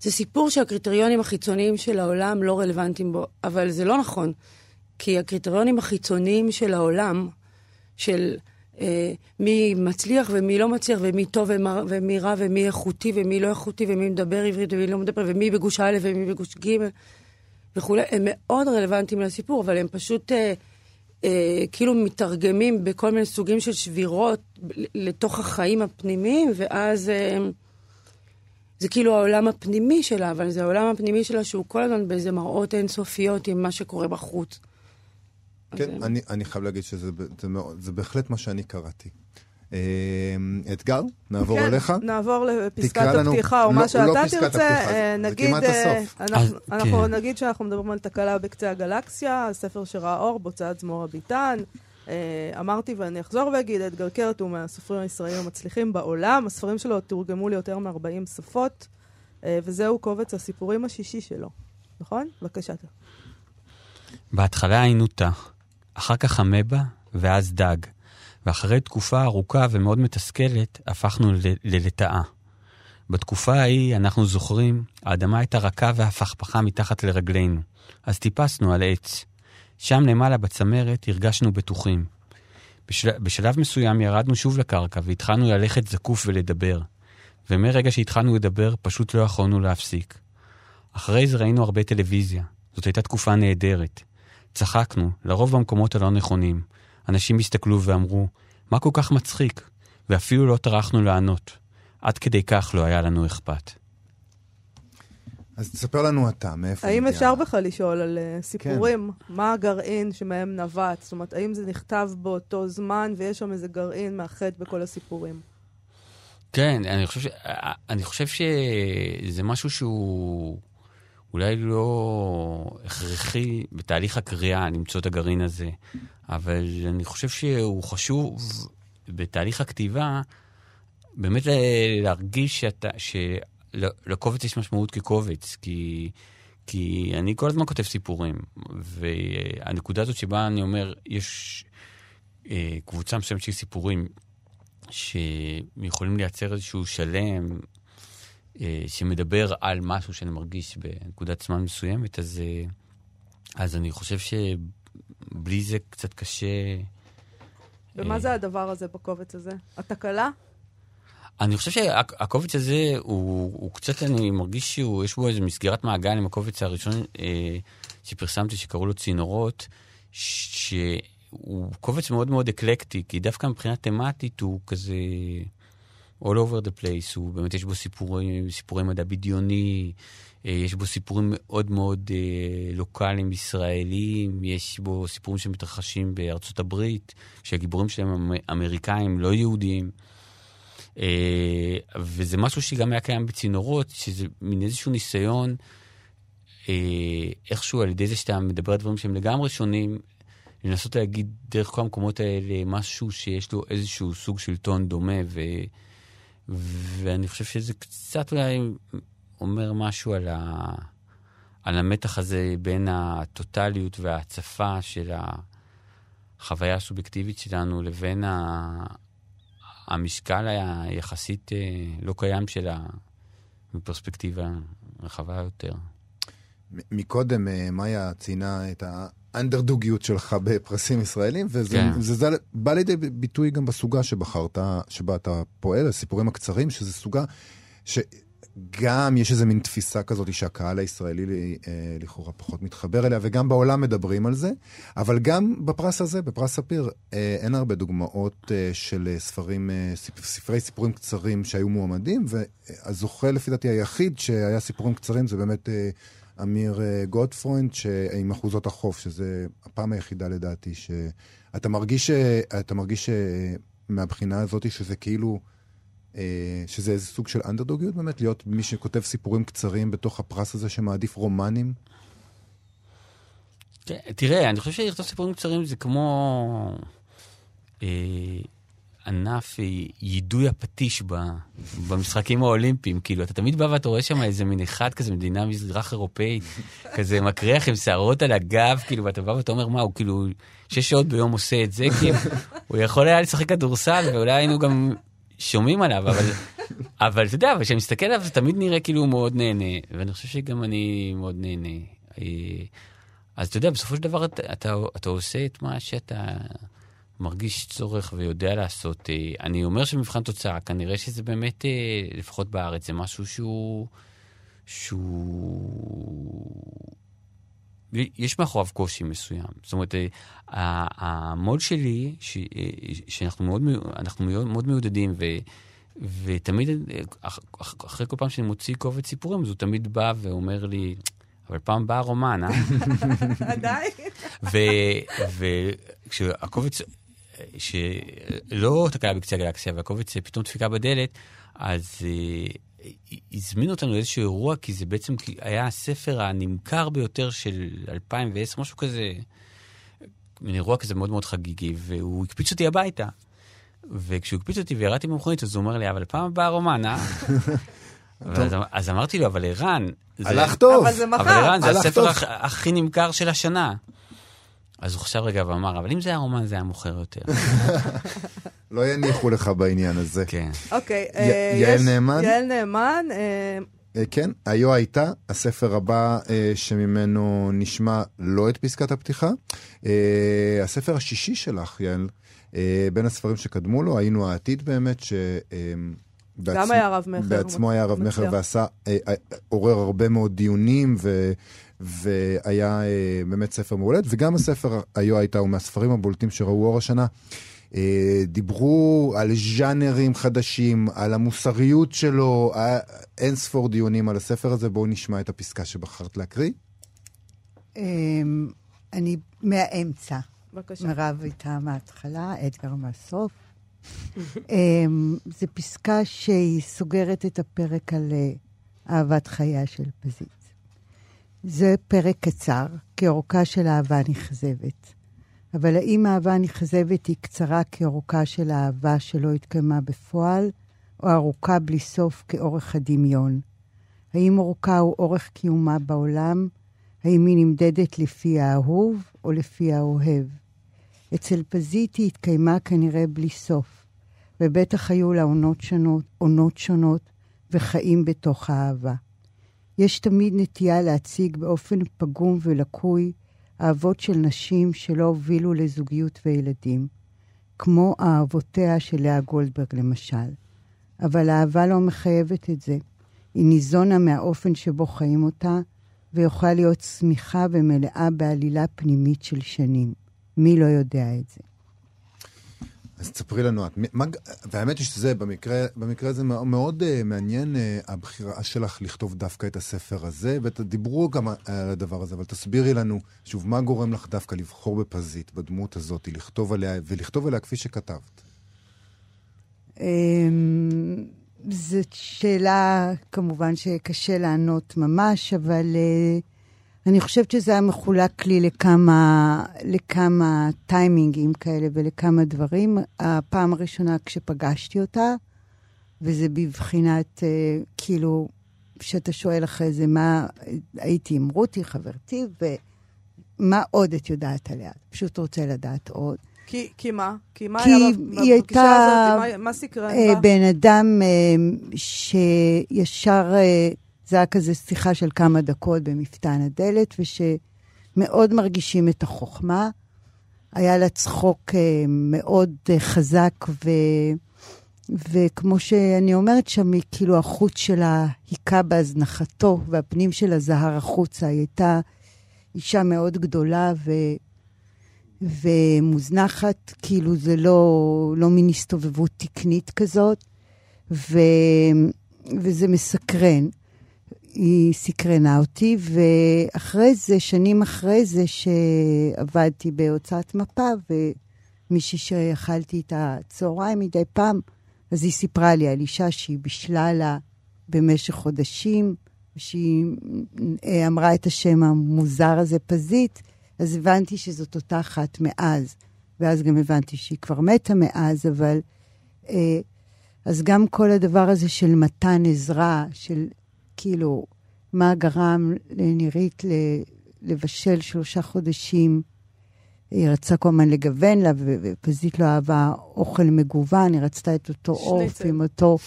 זה סיפור שהקריטריונים החיצוניים של העולם לא רלוונטיים בו, אבל זה לא נכון, כי הקריטריונים החיצוניים של העולם, של מי מצליח ומי לא מצליח, ומי טוב ומי רע ומי איכותי ומי לא איכותי, ומי מדבר עברית ומי לא מדבר, ומי בגוש א' ומי בגוש ג' וכולי, הם מאוד רלוונטיים לסיפור, אבל הם פשוט אה, אה, כאילו מתרגמים בכל מיני סוגים של שבירות לתוך החיים הפנימיים, ואז... אה, זה כאילו העולם הפנימי שלה, אבל זה העולם הפנימי שלה שהוא כל הזמן באיזה מראות אינסופיות עם מה שקורה בחוץ. כן, אז, אני, אני חייב להגיד שזה זה מאוד, זה בהחלט מה שאני קראתי. אה, אתגר, נעבור כן, אליך. נעבור לפסקת הפתיחה, או לא- מה לא שאתה פסקת תרצה. הפתיחה, אה, זה נגיד, כמעט אה, הסוף. אנחנו- אז, אנחנו כן. נגיד שאנחנו מדברים על תקלה בקצה הגלקסיה, הספר שראה אור בהוצאת זמורה ביטן. אה, אמרתי ואני אחזור ואגיד, אדגר קרת הוא מהסופרים הישראלים המצליחים בעולם. הספרים שלו תורגמו ליותר מ-40 שפות, אה, וזהו קובץ הסיפורים השישי שלו. נכון? בבקשה. בהתחלה היינו תא, אחר כך אמבה, ואז דג. ואחרי תקופה ארוכה ומאוד מתסכלת, הפכנו ללטאה. בתקופה ההיא, אנחנו זוכרים, האדמה הייתה רכה והפכפכה מתחת לרגלינו. אז טיפסנו על עץ. שם למעלה בצמרת הרגשנו בטוחים. בשל... בשלב מסוים ירדנו שוב לקרקע והתחלנו ללכת זקוף ולדבר. ומרגע שהתחלנו לדבר, פשוט לא יכולנו להפסיק. אחרי זה ראינו הרבה טלוויזיה. זאת הייתה תקופה נהדרת. צחקנו, לרוב במקומות הלא נכונים. אנשים הסתכלו ואמרו, מה כל כך מצחיק? ואפילו לא טרחנו לענות. עד כדי כך לא היה לנו אכפת. אז תספר לנו אתה, מאיפה האם הגיע- אפשר בכלל לשאול על אה, סיפורים? מה הגרעין שמהם נבט? זאת אומרת, האם זה נכתב באותו זמן ויש שם איזה גרעין מאחד בכל הסיפורים? כן, אני חושב, ש... אני חושב שזה משהו שהוא אולי לא הכרחי בתהליך הקריאה למצוא את הגרעין הזה, אבל אני חושב שהוא חשוב בתהליך הכתיבה, באמת להרגיש שאתה, שלקובץ יש משמעות כקובץ, כי, כי אני כל הזמן כותב סיפורים, והנקודה הזאת שבה אני אומר, יש אה, קבוצה מסוימת של סיפורים שיכולים לייצר איזשהו שלם שמדבר על משהו שאני מרגיש בנקודת זמן מסוימת, אז, אה, אז אני חושב שבלי זה קצת קשה. ומה אה, זה הדבר הזה בקובץ הזה? התקלה? אני חושב שהקובץ הזה הוא, הוא קצת, אני מרגיש שיש בו איזו מסגרת מעגל עם הקובץ הראשון אה, שפרסמתי, שקראו לו צינורות, שהוא קובץ מאוד מאוד אקלקטי, כי דווקא מבחינה תמטית הוא כזה all over the place, הוא באמת יש בו סיפורי, סיפורי מדע בדיוני, אה, יש בו סיפורים מאוד מאוד אה, לוקאליים ישראלים, יש בו סיפורים שמתרחשים בארצות הברית, שהגיבורים שלהם הם אמריקאים, לא יהודים. אה, וזה משהו שגם היה קיים בצינורות, שזה מין איזשהו ניסיון, איכשהו על ידי זה שאתה מדבר על דברים שהם לגמרי שונים, לנסות להגיד דרך כל המקומות האלה משהו שיש לו איזשהו סוג של טון דומה, ו, ואני חושב שזה קצת אולי אומר משהו על, ה, על המתח הזה בין הטוטליות וההצפה של החוויה הסובייקטיבית שלנו לבין ה... המשקל היחסית אה, לא קיים שלה בפרספקטיבה רחבה יותר. מקודם אה, מאיה ציינה את האנדרדוגיות שלך בפרסים ישראלים, וזה כן. זה, זה בא לידי ביטוי גם בסוגה שבחרת, שבה אתה פועל, הסיפורים הקצרים, שזו סוגה שגם יש איזה מין תפיסה כזאת שהקהל הישראלי אה, לכאורה פחות מתחבר אליה, וגם בעולם מדברים על זה, אבל גם בפרס הזה, בפרס ספיר, אה, אין הרבה דוגמאות אה, של אה, ספרים, אה, ספ- ספרי סיפורים קצרים שהיו מועמדים, והזוכה לפי דעתי היחיד שהיה סיפורים קצרים זה באמת... אה, אמיר אה, גוטפרוינד, ש- עם אחוזות החוף, שזה הפעם היחידה לדעתי, שאתה מרגיש, אתה מרגיש מהבחינה הזאת שזה כאילו, אה, שזה איזה סוג של אנדרדוגיות באמת, להיות מי שכותב סיפורים קצרים בתוך הפרס הזה שמעדיף רומנים? תראה, אני חושב שלכתוב סיפורים קצרים זה כמו אה, ענף אה, יידוי הפטיש ב, במשחקים האולימפיים. כאילו, אתה תמיד בא ואתה רואה שם איזה מין אחד כזה, מדינה מזרח אירופאית, כזה מקריח עם שערות על הגב, כאילו, ואתה בא ואתה אומר, מה, הוא כאילו שש שעות ביום עושה את זה, כאילו, הוא יכול היה לשחק כדורסל, ואולי היינו גם שומעים עליו, אבל... אבל אתה יודע, אבל כשאני מסתכל עליו זה תמיד נראה כאילו הוא מאוד נהנה, ואני חושב שגם אני מאוד נהנה. אה, אז אתה יודע, בסופו של דבר אתה, אתה, אתה עושה את מה שאתה מרגיש צורך ויודע לעשות. אה, אני אומר שבמבחן תוצאה, כנראה שזה באמת, אה, לפחות בארץ, זה משהו שהוא... שהוא... יש מאחוריו קושי מסוים. זאת אומרת, אה, המוד שלי, ש, שאנחנו מאוד, אנחנו מאוד, מאוד מעודדים, ו, ותמיד, אח- אח- אחרי כל פעם שאני מוציא קובץ סיפורים, אז הוא תמיד בא ואומר לי, אבל פעם באה רומן, אה? עדיין. וכשהקובץ, שלא תקלה בקצה הגלקסיה, והקובץ פתאום דפיקה בדלת, אז אה, הזמינו אותנו לאיזשהו אירוע, כי זה בעצם היה הספר הנמכר ביותר של 2010, משהו כזה, מין אירוע כזה מאוד מאוד חגיגי, והוא הקפיץ אותי הביתה. וכשהוא הקפיץ אותי וירדתי במכונית, אז הוא אומר לי, אבל פעם הבאה רומן, אה? ואז, אז אמרתי לו, אבל ערן... זה- הלך טוב. אבל זה אבל מחר. ערן, זה הספר הכי נמכר של השנה. אז הוא חשב רגע ואמר, אבל אם זה היה רומן, זה היה מוכר יותר. לא יניחו לך בעניין הזה. כן. אוקיי. אה, יעל נאמן? יעל נאמן. אה, אה, כן, היו הייתה, הספר הבא אה, שממנו נשמע לא את פסקת הפתיחה. אה, הספר השישי שלך, יעל, אה, בין הספרים שקדמו לו, היינו העתיד באמת, ש... אה, גם היה רב-מכר. בעצמו היה רב מכר. ועשה, עורר הרבה מאוד דיונים ו, והיה אה, באמת ספר מעולה, וגם הספר היו הייתה הוא מהספרים הבולטים שראו אור השנה. אה, דיברו על ז'אנרים חדשים, על המוסריות שלו, אה, אין ספור דיונים על הספר הזה, בואו נשמע את הפסקה שבחרת להקריא. אמ, אני מהאמצע. בבקשה. מירב הייתה מההתחלה, אדגר מהסוף. אמ, זו פסקה שהיא סוגרת את הפרק על אה, אהבת חייה של פזית. זה פרק קצר, כאורכה של אהבה נכזבת. אבל האם אהבה נכזבת היא קצרה כאורכה של אהבה שלא התקיימה בפועל, או ארוכה בלי סוף כאורך הדמיון? האם אורכה הוא אורך קיומה בעולם? האם היא נמדדת לפי האהוב או לפי האוהב? אצל פזית היא התקיימה כנראה בלי סוף, ובטח היו לה עונות שונות, עונות שונות וחיים בתוך האהבה. יש תמיד נטייה להציג באופן פגום ולקוי אהבות של נשים שלא הובילו לזוגיות וילדים, כמו אהבותיה של לאה גולדברג למשל. אבל האהבה לא מחייבת את זה. היא ניזונה מהאופן שבו חיים אותה, ויכולה להיות צמיחה ומלאה בעלילה פנימית של שנים. מי לא יודע את זה? אז תספרי לנו את. והאמת היא שזה, במקרה, במקרה הזה מאוד, uh, מעניין uh, הבחירה שלך לכתוב דווקא את הספר הזה, ודיברו גם על הדבר הזה, אבל תסבירי לנו, שוב, מה גורם לך דווקא לבחור בפזית, בדמות הזאת, לכתוב עליה, ולכתוב עליה כפי שכתבת? אמ, זאת שאלה, כמובן, שקשה לענות ממש, אבל uh, אני חושבת שזה היה מחולק לי לכמה, לכמה טיימינגים כאלה ולכמה דברים. הפעם הראשונה כשפגשתי אותה, וזה בבחינת, uh, כאילו, שאתה שואל אחרי זה, מה, הייתי עם רותי, חברתי, ומה עוד את יודעת עליה? פשוט רוצה לדעת עוד. כי, כי מה? כי מה כי היה בפגישה הייתה, הזאת? מה, מה סקרן אה? בן אדם אה, שישר אה, זה היה כזה שיחה של כמה דקות במפתן הדלת, ושמאוד מרגישים את החוכמה. היה לה צחוק אה, מאוד אה, חזק, ו... וכמו שאני אומרת שם, היא כאילו החוט שלה היכה בהזנחתו, והפנים שלה זהר החוצה. היא הייתה אישה מאוד גדולה ו... ומוזנחת, כאילו זה לא, לא מין הסתובבות תקנית כזאת, ו... וזה מסקרן. היא סקרנה אותי, ואחרי זה, שנים אחרי זה, שעבדתי בהוצאת מפה, ומישהי שאכלתי את הצהריים מדי פעם, אז היא סיפרה לי על אישה שהיא בישלה לה במשך חודשים, שהיא אה, אמרה את השם המוזר הזה, פזית, אז הבנתי שזאת אותה אחת מאז. ואז גם הבנתי שהיא כבר מתה מאז, אבל... אה, אז גם כל הדבר הזה של מתן עזרה, של כאילו, מה גרם לנירית לבשל שלושה חודשים. היא רצה כל הזמן לגוון לה, ופזית לא אהבה אוכל מגוון, היא רצתה את אותו עוף עם אותו...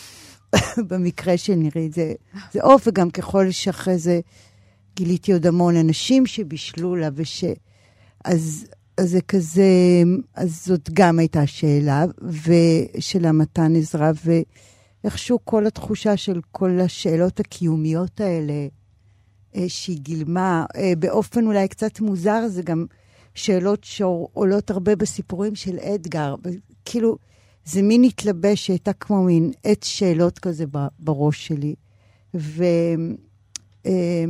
במקרה של נירית זה, זה עוף, וגם ככל שאחרי זה גיליתי עוד המון אנשים שבישלו לה, וש... אז, אז זה כזה, אז זאת גם הייתה שאלה, ושל המתן עזרה, ואיכשהו כל התחושה של כל השאלות הקיומיות האלה, אה, שהיא גילמה, אה, באופן אולי קצת מוזר, זה גם שאלות שעולות הרבה בסיפורים של אדגר. כאילו, זה מין התלבש שהייתה כמו מין עץ שאלות כזה בראש שלי. ו... אה,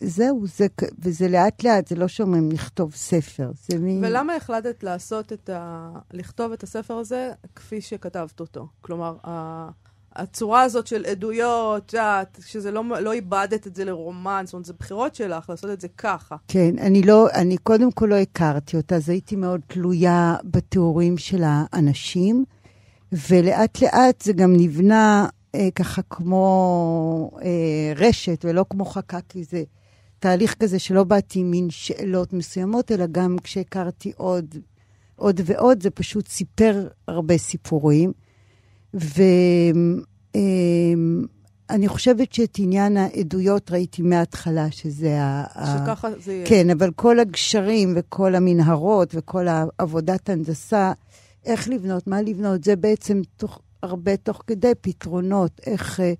זהו, זה, וזה לאט לאט, זה לא שאומרים לכתוב ספר, זה מין... ולמה החלטת לעשות את ה... לכתוב את הספר הזה כפי שכתבת אותו? כלומר, ה... הצורה הזאת של עדויות, את יודעת, שזה לא, לא איבדת את זה לרומן, זאת אומרת, זה בחירות שלך לעשות את זה ככה. כן, אני לא, אני קודם כל לא הכרתי אותה, אז הייתי מאוד תלויה בתיאורים של האנשים, ולאט לאט זה גם נבנה אה, ככה כמו אה, רשת, ולא כמו חכה, כי זה תהליך כזה שלא באתי עם מין שאלות מסוימות, אלא גם כשהכרתי עוד, עוד ועוד, זה פשוט סיפר הרבה סיפורים. ואני חושבת שאת עניין העדויות ראיתי מההתחלה, שזה ה... שככה זה יהיה. כן, אבל כל הגשרים וכל המנהרות וכל עבודת הנדסה, איך לבנות, מה לבנות, זה בעצם תוך, הרבה תוך כדי פתרונות, איך... אה,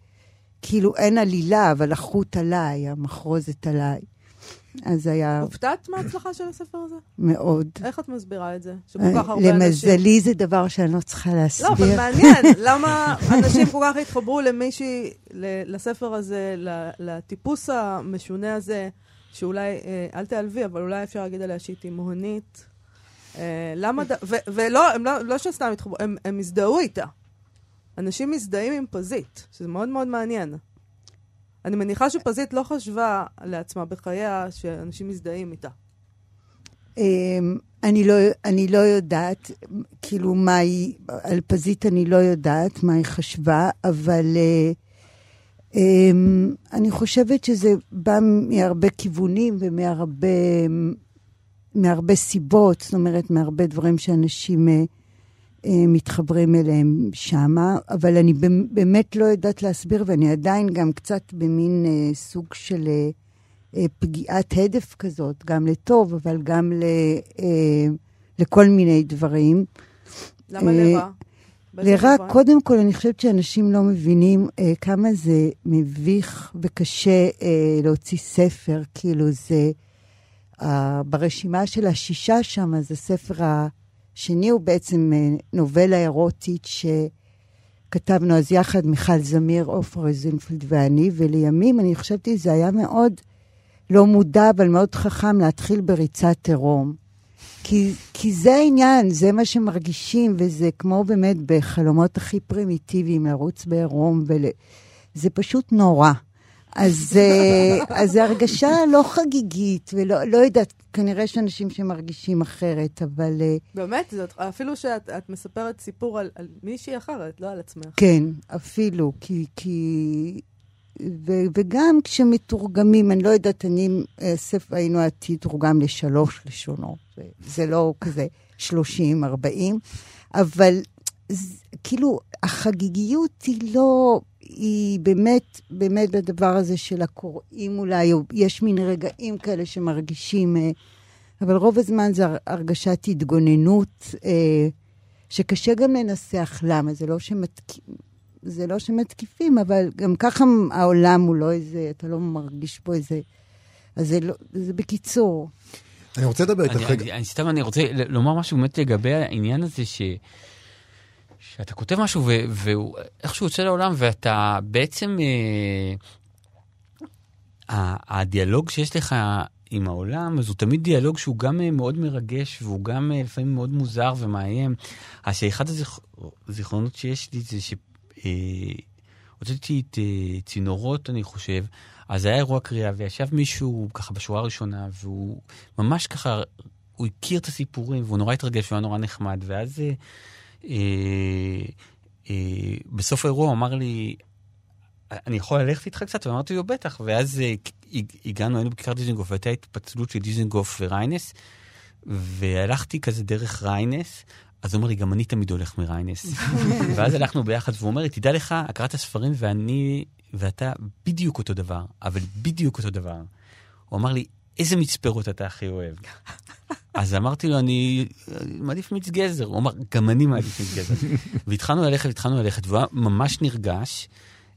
כאילו אין עלילה, אבל החוט עליי, המחרוזת עליי. אז היה... הופתעת מההצלחה של הספר הזה? מאוד. איך את מסבירה את זה? שכל כך הרבה אנשים... למזלי זה דבר שאני לא צריכה להסביר. לא, אבל מעניין, למה אנשים כל כך התחברו למישהי, לספר הזה, לטיפוס המשונה הזה, שאולי, אה, אל תעלבי, אבל אולי אפשר להגיד עליה שהיא תימהונית. אה, למה... ולא, הם לא, לא שסתם התחברו, הם הזדהו איתה. אנשים מזדהים עם פזית, שזה מאוד מאוד מעניין. אני מניחה שפזית לא חשבה לעצמה בחייה שאנשים מזדהים איתה. אמ, אני לא, אני לא יודעת, כאילו, מה היא, על פזית אני לא יודעת מה היא חשבה, אבל uh, um, אני חושבת שזה בא מהרבה כיוונים ומהרבה מהרבה סיבות, זאת אומרת, מהרבה דברים שאנשים uh, מתחברים אליהם שמה, אבל אני באמת לא יודעת להסביר, ואני עדיין גם קצת במין אה, סוג של אה, אה, פגיעת הדף כזאת, גם לטוב, אבל גם ל, אה, לכל מיני דברים. למה אה, לרע? לרע, קודם כל, אני חושבת שאנשים לא מבינים אה, כמה זה מביך וקשה אה, להוציא ספר, כאילו זה... אה, ברשימה של השישה שם, זה ספר ה... השני הוא בעצם אה, נובלה אירוטית שכתבנו אז יחד, מיכל זמיר, עופרה זינפלד ואני, ולימים אני חשבתי זה היה מאוד לא מודע, אבל מאוד חכם להתחיל בריצת עירום. כי, כי זה העניין, זה מה שמרגישים, וזה כמו באמת בחלומות הכי פרימיטיביים, לרוץ בעירום, ול... זה פשוט נורא. אז, אה, אז זו הרגשה לא חגיגית, ולא לא יודעת, כנראה יש אנשים שמרגישים אחרת, אבל... אה, באמת, זאת, אפילו שאת מספרת סיפור על, על מישהי אחרת, לא על עצמך. כן, אפילו, כי... כי... ו, וגם כשמתורגמים, אני לא יודעת, אני, ספר היינו עתיד תורגם לשלוש לשונות, זה לא כזה 30, 40, אבל כאילו, החגיגיות היא לא, היא באמת, באמת בדבר הזה של הקוראים אולי, או יש מין רגעים כאלה שמרגישים, אה, אבל רוב הזמן זה הרגשת התגוננות, אה, שקשה גם לנסח למה, זה לא שמתקיפים. זה לא שמתקיפים, אבל גם ככה העולם הוא לא איזה, אתה לא מרגיש פה איזה... אז זה, לא, זה בקיצור. אני רוצה לדבר איתך רגע. אני, אני, סתם, אני רוצה לומר משהו באמת לגבי העניין הזה ש... שאתה כותב משהו ואיכשהו יוצא לעולם ואתה בעצם, אה, הדיאלוג שיש לך עם העולם, אז הוא תמיד דיאלוג שהוא גם אה, מאוד מרגש והוא גם אה, לפעמים מאוד מוזר ומאיים. אז שאחד הזיכרונות שיש לי זה שהוצאתי את אה, צינורות, אני חושב, אז היה אירוע קריאה וישב מישהו ככה בשורה הראשונה והוא ממש ככה, הוא הכיר את הסיפורים והוא נורא התרגש והיה נורא נחמד ואז אה, אה, אה, בסוף האירוע הוא אמר לי, אני יכול ללכת איתך קצת? ואמרתי לו, בטח. ואז אה, הגענו, היינו בכיכר דיזנגוף, והייתה התפצלות של דיזנגוף וריינס, והלכתי כזה דרך ריינס, אז הוא אומר לי, גם אני תמיד הולך מריינס. ואז הלכנו ביחד, והוא אומר לי, תדע לך, הקראת ספרים ואני ואתה בדיוק אותו דבר, אבל בדיוק אותו דבר. הוא אמר לי, איזה מצפרות אתה הכי אוהב? אז אמרתי לו, אני מעדיף מיץ גזר. הוא אמר, גם אני מעדיף מיץ גזר. והתחלנו ללכת, התחלנו ללכת, והוא היה ממש נרגש.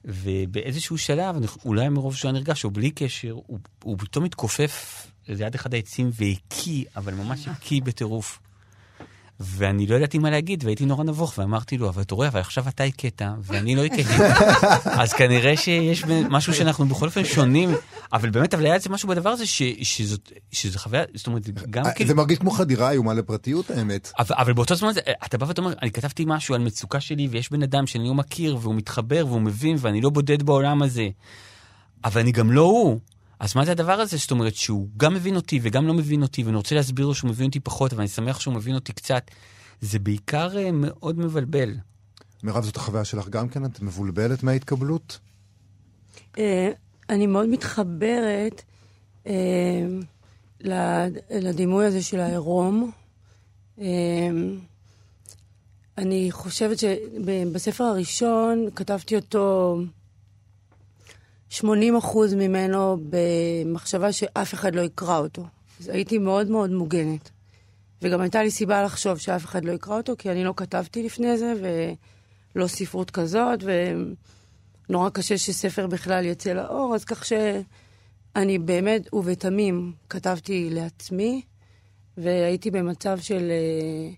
ובאיזשהו שלב, אולי מרוב שהוא היה נרגש, או בלי קשר, הוא, הוא פתאום התכופף ליד אחד העצים והקיא, אבל ממש הקיא בטירוף. ואני לא ידעתי מה להגיד, והייתי נורא נבוך, ואמרתי לו, אבל אתה רואה, אבל עכשיו אתה הכית, ואני לא הכיתי. אז כנראה שיש משהו שאנחנו בכל אופן שונים, אבל באמת, אבל היה איזה משהו בדבר הזה, שזאת, שזו חוויה, זאת אומרת, גם כאילו... זה מרגיש כמו חדירה איומה לפרטיות, האמת. אבל, אבל באותו זמן, אתה בא ואתה אומר, אני כתבתי משהו על מצוקה שלי, ויש בן אדם שאני לא מכיר, והוא מתחבר, והוא מבין, ואני לא בודד בעולם הזה. אבל אני גם לא הוא. אז מה זה הדבר הזה? זאת אומרת שהוא גם מבין אותי וגם לא מבין אותי, ואני רוצה להסביר לו שהוא מבין אותי פחות, ואני שמח שהוא מבין אותי קצת. זה בעיקר uh, מאוד מבלבל. מירב, זאת החוויה שלך גם כן? את מבולבלת מההתקבלות? Uh, אני מאוד מתחברת uh, לדימוי הזה של העירום. אני חושבת שבספר הראשון כתבתי אותו 80 אחוז ממנו במחשבה שאף אחד לא יקרא אותו. אז הייתי מאוד מאוד מוגנת. וגם הייתה לי סיבה לחשוב שאף אחד לא יקרא אותו, כי אני לא כתבתי לפני זה, ולא ספרות כזאת, ונורא קשה שספר בכלל יצא לאור, אז כך שאני באמת ובתמים כתבתי לעצמי, והייתי במצב של... אה,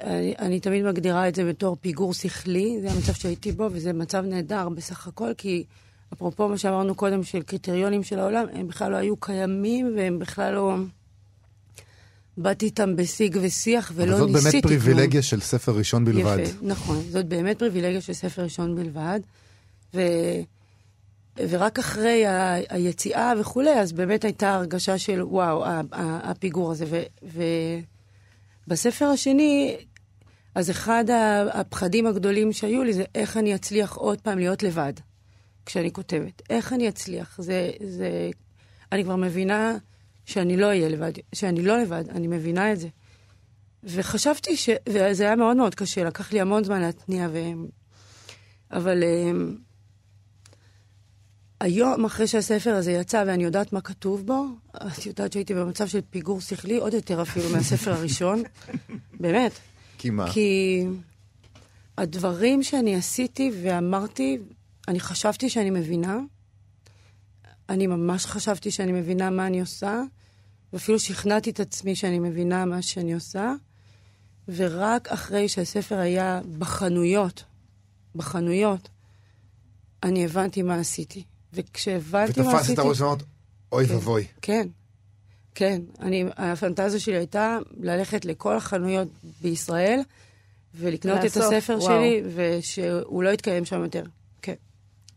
אני, אני תמיד מגדירה את זה בתור פיגור שכלי, זה המצב שהייתי בו, וזה מצב נהדר בסך הכל, כי אפרופו מה שאמרנו קודם של קריטריונים של העולם, הם בכלל לא היו קיימים, והם בכלל לא... באתי איתם בשיג ושיח ולא ניסיתי כלום. זאת באמת פריבילגיה של ספר ראשון בלבד. יפה, נכון. זאת באמת פריבילגיה של ספר ראשון בלבד. ו... ורק אחרי ה... היציאה וכולי, אז באמת הייתה הרגשה של וואו, הפיגור הזה. ו... ובספר השני, אז אחד הפחדים הגדולים שהיו לי זה איך אני אצליח עוד פעם להיות לבד. כשאני כותבת. איך אני אצליח? זה, זה... אני כבר מבינה שאני לא אהיה לבד, שאני לא לבד, אני מבינה את זה. וחשבתי ש... וזה היה מאוד מאוד קשה, לקח לי המון זמן להתניע, ו... אבל um, היום, אחרי שהספר הזה יצא ואני יודעת מה כתוב בו, את יודעת שהייתי במצב של פיגור שכלי, עוד יותר אפילו מהספר הראשון. באמת. כי מה? כי הדברים שאני עשיתי ואמרתי, אני חשבתי שאני מבינה. אני ממש חשבתי שאני מבינה מה אני עושה, ואפילו שכנעתי את עצמי שאני מבינה מה שאני עושה, ורק אחרי שהספר היה בחנויות, בחנויות, אני הבנתי מה עשיתי. וכשהבנתי מה עשיתי... ותפסת את הראש ואמרת, אוי כן, ואבוי. כן, כן. אני, הפנטזיה שלי הייתה ללכת לכל החנויות בישראל ולקנות את הספר וואו. שלי, ושהוא לא יתקיים שם יותר.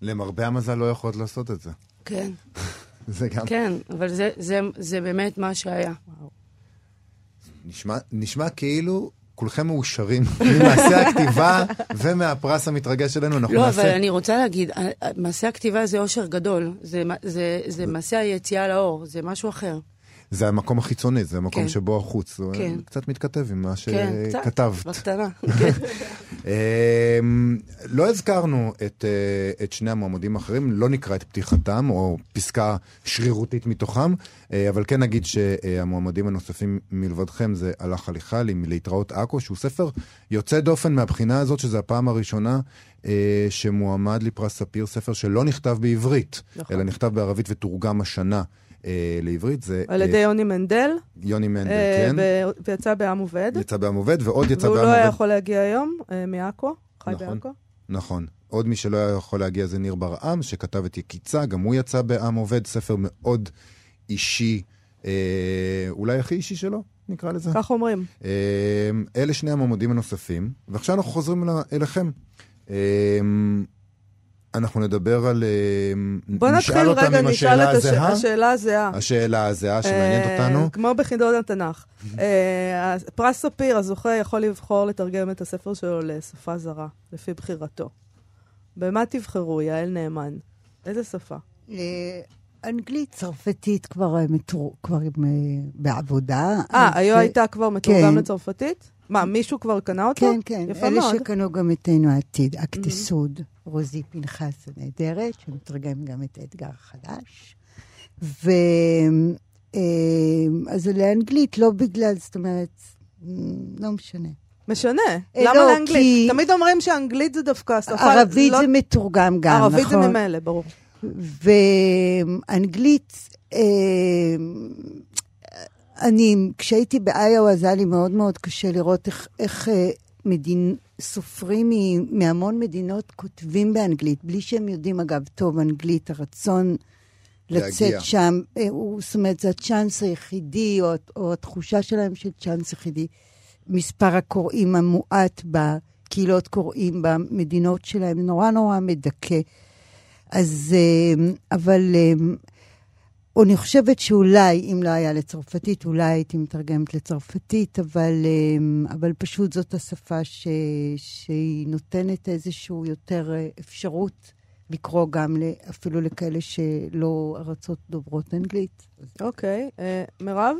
למרבה המזל לא יכולת לעשות את זה. כן. זה גם... כן, אבל זה, זה, זה באמת מה שהיה. נשמע, נשמע כאילו כולכם מאושרים ממעשה הכתיבה ומהפרס המתרגש שלנו. לא, נעשה... אבל אני רוצה להגיד, מעשה הכתיבה זה אושר גדול. זה, זה, זה מעשה היציאה לאור, זה משהו אחר. זה המקום החיצוני, זה המקום כן. שבו החוץ. כן. קצת מתכתב עם מה שכתבת. כן, קצת, בקטנה. אמ, לא הזכרנו את, אה, את שני המועמדים האחרים, לא נקרא את פתיחתם, או פסקה שרירותית מתוכם, אה, אבל כן נגיד שהמועמדים הנוספים מלבדכם זה הלך הליכה עם להתראות עכו, שהוא ספר יוצא דופן מהבחינה הזאת, שזו הפעם הראשונה אה, שמועמד לפרס ספיר, ספר שלא נכתב בעברית, נכון. אלא נכתב בערבית ותורגם השנה. אה, לעברית זה... על אה, ידי יוני מנדל, יוני מנדל, אה, כן. ב- ויצא בעם עובד. יצא בעם עובד, ועוד יצא והוא בעם לא היה עובד. יכול להגיע היום אה, מעכו, חי נכון. בעכו. נכון. עוד מי שלא היה יכול להגיע זה ניר ברעם, שכתב את יקיצה, גם הוא יצא בעם עובד, ספר מאוד אישי, אה, אולי הכי אישי שלו, נקרא לזה. כך אומרים. אה, אלה שני המועמדים הנוספים, ועכשיו אנחנו חוזרים אל- אליכם. אה, אנחנו נדבר על... אה, בוא נתחיל רגע, עם נשאל השאלה את הש-. השאלה הזהה. השאלה הזהה שמעניינת אה, אותנו. כמו בחידון התנ"ך. אה, פרס ספיר, הזוכה יכול לבחור לתרגם את הספר שלו לשפה זרה, לפי בחירתו. במה תבחרו, יעל נאמן? איזה שפה? אנגלית, צרפתית כבר, מתור- כבר בעבודה. אה, אז, היו הייתה כבר מתורגם כן. לצרפתית? מה, מישהו כבר קנה אותו? כן, כן. יפה אלה מאוד. שקנו גם את עינו העתיד, אקטסוד, רוזי פנחס הנהדרת, שמתרגם גם את האתגר החדש. ו... אה, אז לאנגלית, לא בגלל, זאת אומרת, לא משנה. משנה. אה, למה לא, לאנגלית? כי- תמיד אומרים שאנגלית זה דווקא שפה... ערבית לא- זה מתורגם גם, נכון? ערבית זה ממילא, ברור. ואנגלית, אה, אני, כשהייתי באיואה, זה היה לי מאוד מאוד קשה לראות איך, איך אה, מדין, סופרים מהמון מדינות כותבים באנגלית, בלי שהם יודעים, אגב, טוב אנגלית, הרצון להגיע. לצאת שם, אה, הוא, זאת אומרת, זה הצ'אנס היחידי, או, או התחושה שלהם של צ'אנס יחידי. מספר הקוראים המועט בקהילות קוראים במדינות שלהם, נורא נורא מדכא. אז, אה, אבל אה, אני חושבת שאולי, אם לא היה לצרפתית, אולי הייתי מתרגמת לצרפתית, אבל, אה, אבל פשוט זאת השפה ש, שהיא נותנת איזושהי יותר אה, אפשרות לקרוא גם אפילו לכאלה שלא ארצות דוברות אנגלית. אוקיי. אה, מירב,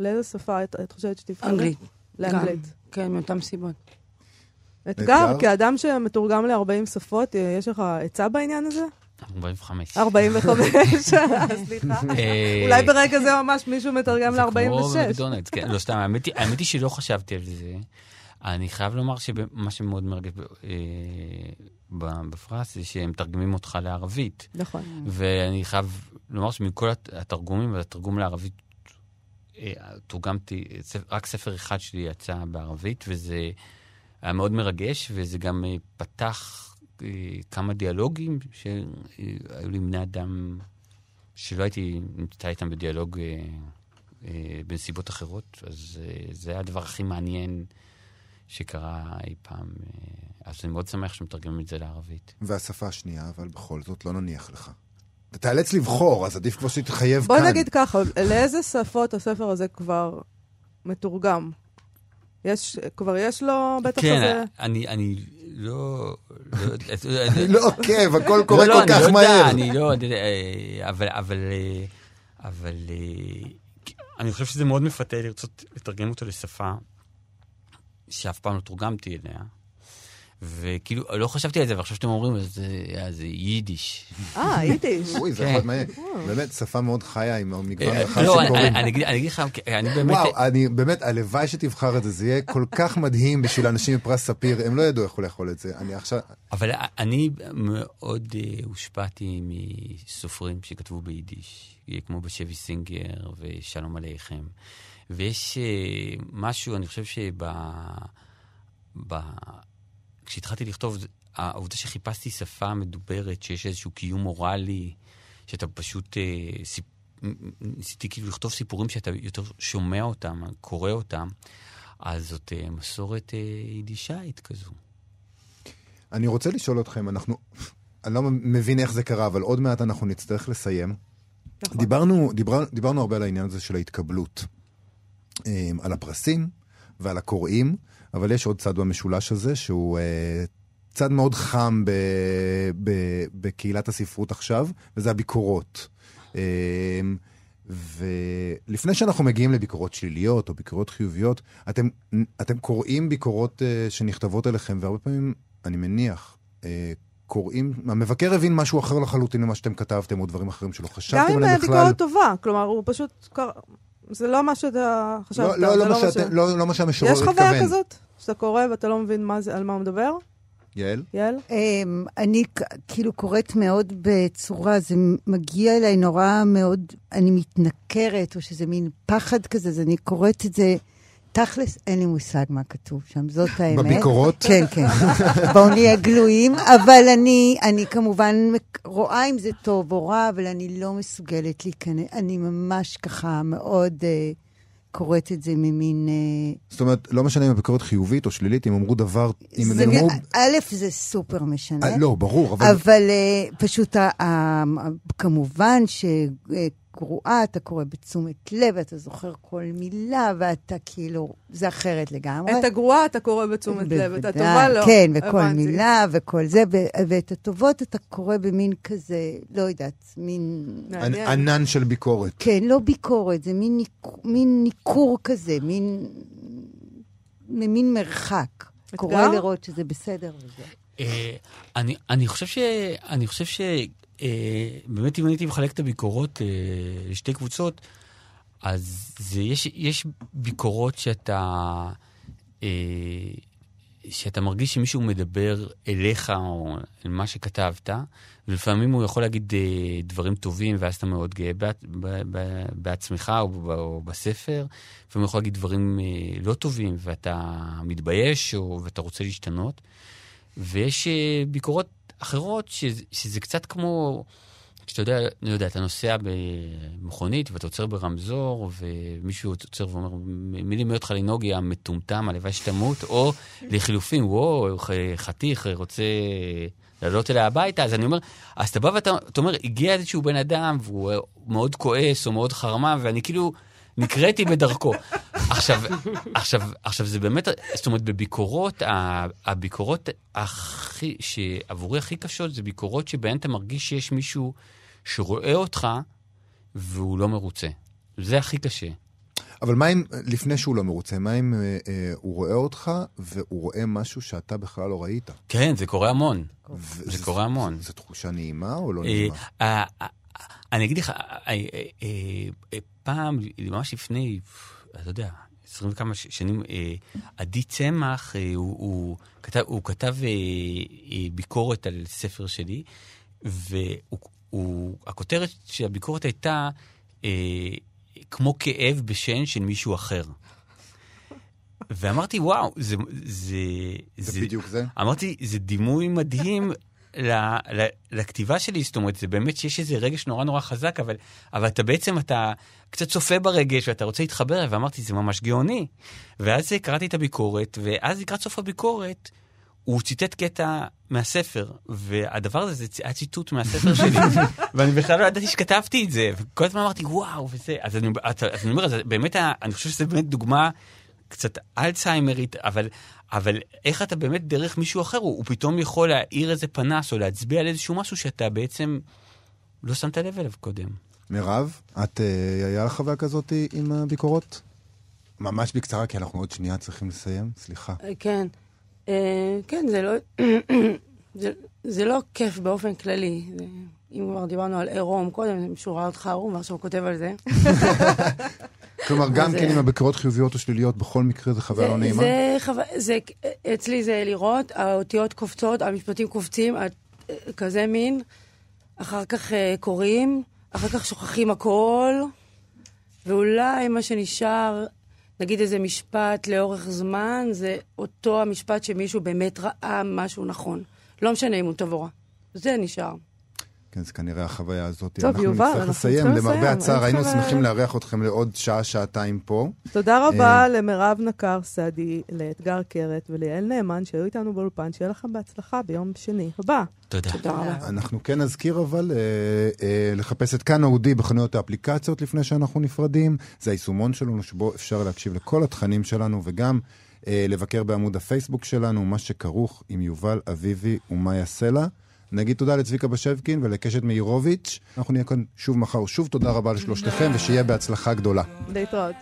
לאיזה שפה את את חושבת שתבחרי? אנגלית. לאנגלית. גם. כן, מאותן סיבות. אתגר, אתגר? כאדם שמתורגם ל-40 שפות, אה, יש לך עצה בעניין הזה? 45. 45, סליחה. אה, אולי ברגע זה ממש מישהו מתרגם זה כמו ל-46. מקדונלדס, כן, לא סתם, האמת היא- שלא חשבתי על זה. אני חייב לומר שמה שמאוד מרגש אה, בפרס זה שהם מתרגמים אותך לערבית. נכון. ואני חייב לומר שמכל הת- התרגומים, והתרגום לערבית, אה, תורגמתי, רק ספר אחד שלי יצא בערבית, וזה היה מאוד מרגש, וזה גם פתח כמה דיאלוגים שהיו לי בני אדם שלא הייתי נמצא איתם בדיאלוג אה, אה, בנסיבות אחרות, אז אה, זה היה הדבר הכי מעניין שקרה אי פעם. אה, אז אני מאוד שמח שמתרגמים את זה לערבית. והשפה השנייה, אבל בכל זאת לא נניח לך. אתה תיאלץ לבחור, אז עדיף כבר שתתחייב בוא כאן. נגיד ככה, לאיזה שפות הספר הזה כבר מתורגם? יש, כבר יש לו בטח כן, איזה... אני, אני לא... לא- אני לא עוקב, הכל קורה לא, כל לא, כך אני לא מהר. יודע, אני לא יודע, אה, אבל, אבל, אה, אבל אה, אני חושב שזה מאוד מפתה לרצות לתרגם אותו לשפה שאף פעם לא תורגמתי אליה. וכאילו, לא חשבתי על זה, ועכשיו שאתם אומרים, אז זה- יידיש. אה, יידיש. אוי, זה כן. יכול מעניין. באמת, שפה מאוד חיה עם מגוון אה, רחב לא, של אני- קוראים. אני אגיד- אני אגיד לך, אני באמת... וואו, אני באמת, הלוואי שתבחר את זה, זה יהיה כל כך מדהים בשביל אנשים מפרס ספיר, הם לא ידעו איך הוא לאכול את זה. אני עכשיו... אבל אני מאוד אה, הושפעתי מסופרים שכתבו ביידיש, אה, כמו בשבי סינגר ושלום עליכם. ויש אה, משהו, אני חושב שב... כשהתחלתי לכתוב, העובדה שחיפשתי שפה מדוברת, שיש איזשהו קיום מורלי, שאתה פשוט... אה, סיפ... ניסיתי כאילו לכתוב סיפורים שאתה יותר שומע אותם, קורא אותם, אז זאת אה, מסורת אה, יידישאית כזו. אני רוצה לשאול אתכם, אנחנו... אני לא מבין איך זה קרה, אבל עוד מעט אנחנו נצטרך לסיים. נכון. דיברנו, דיבר, דיברנו הרבה על העניין הזה של ההתקבלות. אה, על הפרסים ועל הקוראים, אבל יש עוד צד במשולש הזה, שהוא אה, צד מאוד חם ב, ב, בקהילת הספרות עכשיו, וזה הביקורות. אה, ולפני שאנחנו מגיעים לביקורות שליליות או ביקורות חיוביות, אתם, אתם קוראים ביקורות uh, שנכתבות אליכם, והרבה פעמים, אני מניח, uh, קוראים, המבקר הבין משהו אחר לחלוטין ממה שאתם כתבתם, או דברים אחרים שלא חשבתם עליהם בכלל. גם אם ביקורת טובה, כלומר, הוא פשוט... קר... זה לא מה שאתה חשבת. לא, לא, לא, לא, מה ש... לא, לא מה שהמשורר התכוון. יש חוויה כזאת? שאתה קורא ואתה לא מבין מה זה, על מה הוא מדבר? יעל? יעל? Um, אני כאילו קוראת מאוד בצורה, זה מגיע אליי נורא מאוד, אני מתנכרת, או שזה מין פחד כזה, אז אני קוראת את זה, תכלס, אין לי מושג מה כתוב שם, זאת האמת. בביקורות? כן, כן. בואו נהיה גלויים, אבל אני, אני כמובן רואה אם זה טוב או רע, אבל אני לא מסוגלת להיכנס, אני ממש ככה מאוד... Uh, קוראת את זה ממין... אה, זאת אומרת, לא משנה אם הביקורת חיובית או שלילית, אם אמרו דבר... אם זה, אמרו... א', זה סופר משנה. 아, לא, ברור, אבל... אבל uh, פשוט, uh, כמובן ש... Uh, גרועה, אתה קורא בתשומת לב, אתה זוכר כל מילה, ואתה כאילו, זה אחרת לגמרי. את הגרועה אתה קורא בתשומת לב, את הטובה לא. כן, וכל הבנתי. מילה וכל זה, ואת הטובות אתה קורא במין כזה, לא יודעת, מין... ענן של ביקורת. כן, לא ביקורת, זה מין, ניק... מין ניכור כזה, מין, מין מרחק. קורא לראות שזה בסדר וזה. אה, אני חושב ש... אני חושב ש... אה, באמת, אם הייתי מחלק את הביקורות אה, לשתי קבוצות, אז זה, יש, יש ביקורות שאתה, אה, שאתה מרגיש שמישהו מדבר אליך או אל מה שכתבת, ולפעמים הוא יכול להגיד דברים טובים, ואז אתה מאוד גאה בעצמך או, או בספר, לפעמים הוא יכול להגיד דברים לא טובים, ואתה מתבייש או, ואתה רוצה להשתנות. ויש ביקורות אחרות, שזה, שזה קצת כמו, שאתה יודע, אני יודע, אתה נוסע במכונית ואתה עוצר ברמזור, ומישהו עוצר ואומר, מי לימד אותך לנהוג יא מטומטם, הלוואי שתמות, או לחילופין, וואו, חתיך, רוצה לעלות אליה הביתה, אז אני אומר, אז אתה בא ואתה אומר, הגיע איזשהו בן אדם, והוא מאוד כועס או מאוד חרמה, ואני כאילו... נקראתי בדרכו. עכשיו, עכשיו, עכשיו זה באמת, זאת אומרת, בביקורות, הביקורות הכי, שעבורי הכי קשות, זה ביקורות שבהן אתה מרגיש שיש מישהו שרואה אותך והוא לא מרוצה. זה הכי קשה. אבל מה אם, לפני שהוא לא מרוצה, מה אם אה, אה, הוא רואה אותך והוא רואה משהו שאתה בכלל לא ראית? כן, זה קורה המון. זה קורה המון. זו תחושה נעימה או לא נעימה? אה, אה, אני אגיד לך, אה, אה, פעם, ממש לפני, אתה יודע, עשרים וכמה שנים, עדי צמח, הוא, הוא כתב, הוא כתב ביקורת על ספר שלי, והכותרת של הביקורת הייתה כמו כאב בשן של מישהו אחר. ואמרתי, וואו, זה... זה, זה, זה בדיוק זה? אמרתי, זה דימוי מדהים ל, ל, לכתיבה שלי, זאת אומרת, זה באמת שיש איזה רגש נורא נורא חזק, אבל, אבל אתה בעצם, אתה קצת צופה ברגש ואתה רוצה להתחבר אליו, ואמרתי, זה ממש גאוני. ואז קראתי את הביקורת, ואז לקראת סוף הביקורת, הוא ציטט קטע מהספר, והדבר הזה זה היה ציטוט מהספר שלי, ואני בכלל לא ידעתי שכתבתי את זה, וכל הזמן אמרתי, וואו, וזה, אז אני, אז אני אומר, אז באמת, אני חושב שזה באמת דוגמה קצת אלצהיימרית, אבל, אבל איך אתה באמת דרך מישהו אחר, הוא, הוא פתאום יכול להאיר איזה פנס או להצביע על איזשהו משהו שאתה בעצם לא שמת לב אליו קודם. מירב, את, אה, היה לך חוויה כזאת עם הביקורות? ממש בקצרה, כי אנחנו עוד שנייה צריכים לסיים, סליחה. אה, כן. אה, כן, זה לא... זה, זה לא כיף באופן כללי. זה, אם כבר דיברנו על עירום קודם, שהוא ראה אותך ערום ועכשיו הוא כותב על זה. כלומר, גם כן עם הביקורות חיוביות או שליליות, בכל מקרה זה חוויה לא נעימה? זה חוויה, אצלי זה לראות, האותיות קופצות, המשפטים קופצים, כזה מין, אחר כך אה, קוראים, אחר כך שוכחים הכל, ואולי מה שנשאר, נגיד איזה משפט לאורך זמן, זה אותו המשפט שמישהו באמת ראה משהו נכון. לא משנה אם הוא טוב או רע. זה נשאר. כן, זה כנראה החוויה הזאת. טוב, יובל, אנחנו צריכים לסיים. למרבה הצער, היינו שמחים לארח אתכם לעוד שעה, שעתיים פה. תודה רבה למירב נקר סעדי, לאתגר קרת וליעל נאמן, שהיו איתנו באולפן. שיהיה לכם בהצלחה ביום שני הבא. תודה. תודה רבה. אנחנו כן נזכיר אבל אה, אה, לחפש את כאן אודי בחנויות האפליקציות לפני שאנחנו נפרדים. זה היישומון שלנו שבו אפשר להקשיב לכל התכנים שלנו וגם אה, לבקר בעמוד הפייסבוק שלנו, מה שכרוך עם יובל אביבי ומאיה סלע. נגיד תודה לצביקה בשבקין ולקשת מאירוביץ'. אנחנו נהיה כאן שוב מחר. שוב תודה רבה לשלושתכם, ושיהיה בהצלחה גדולה. להתראות.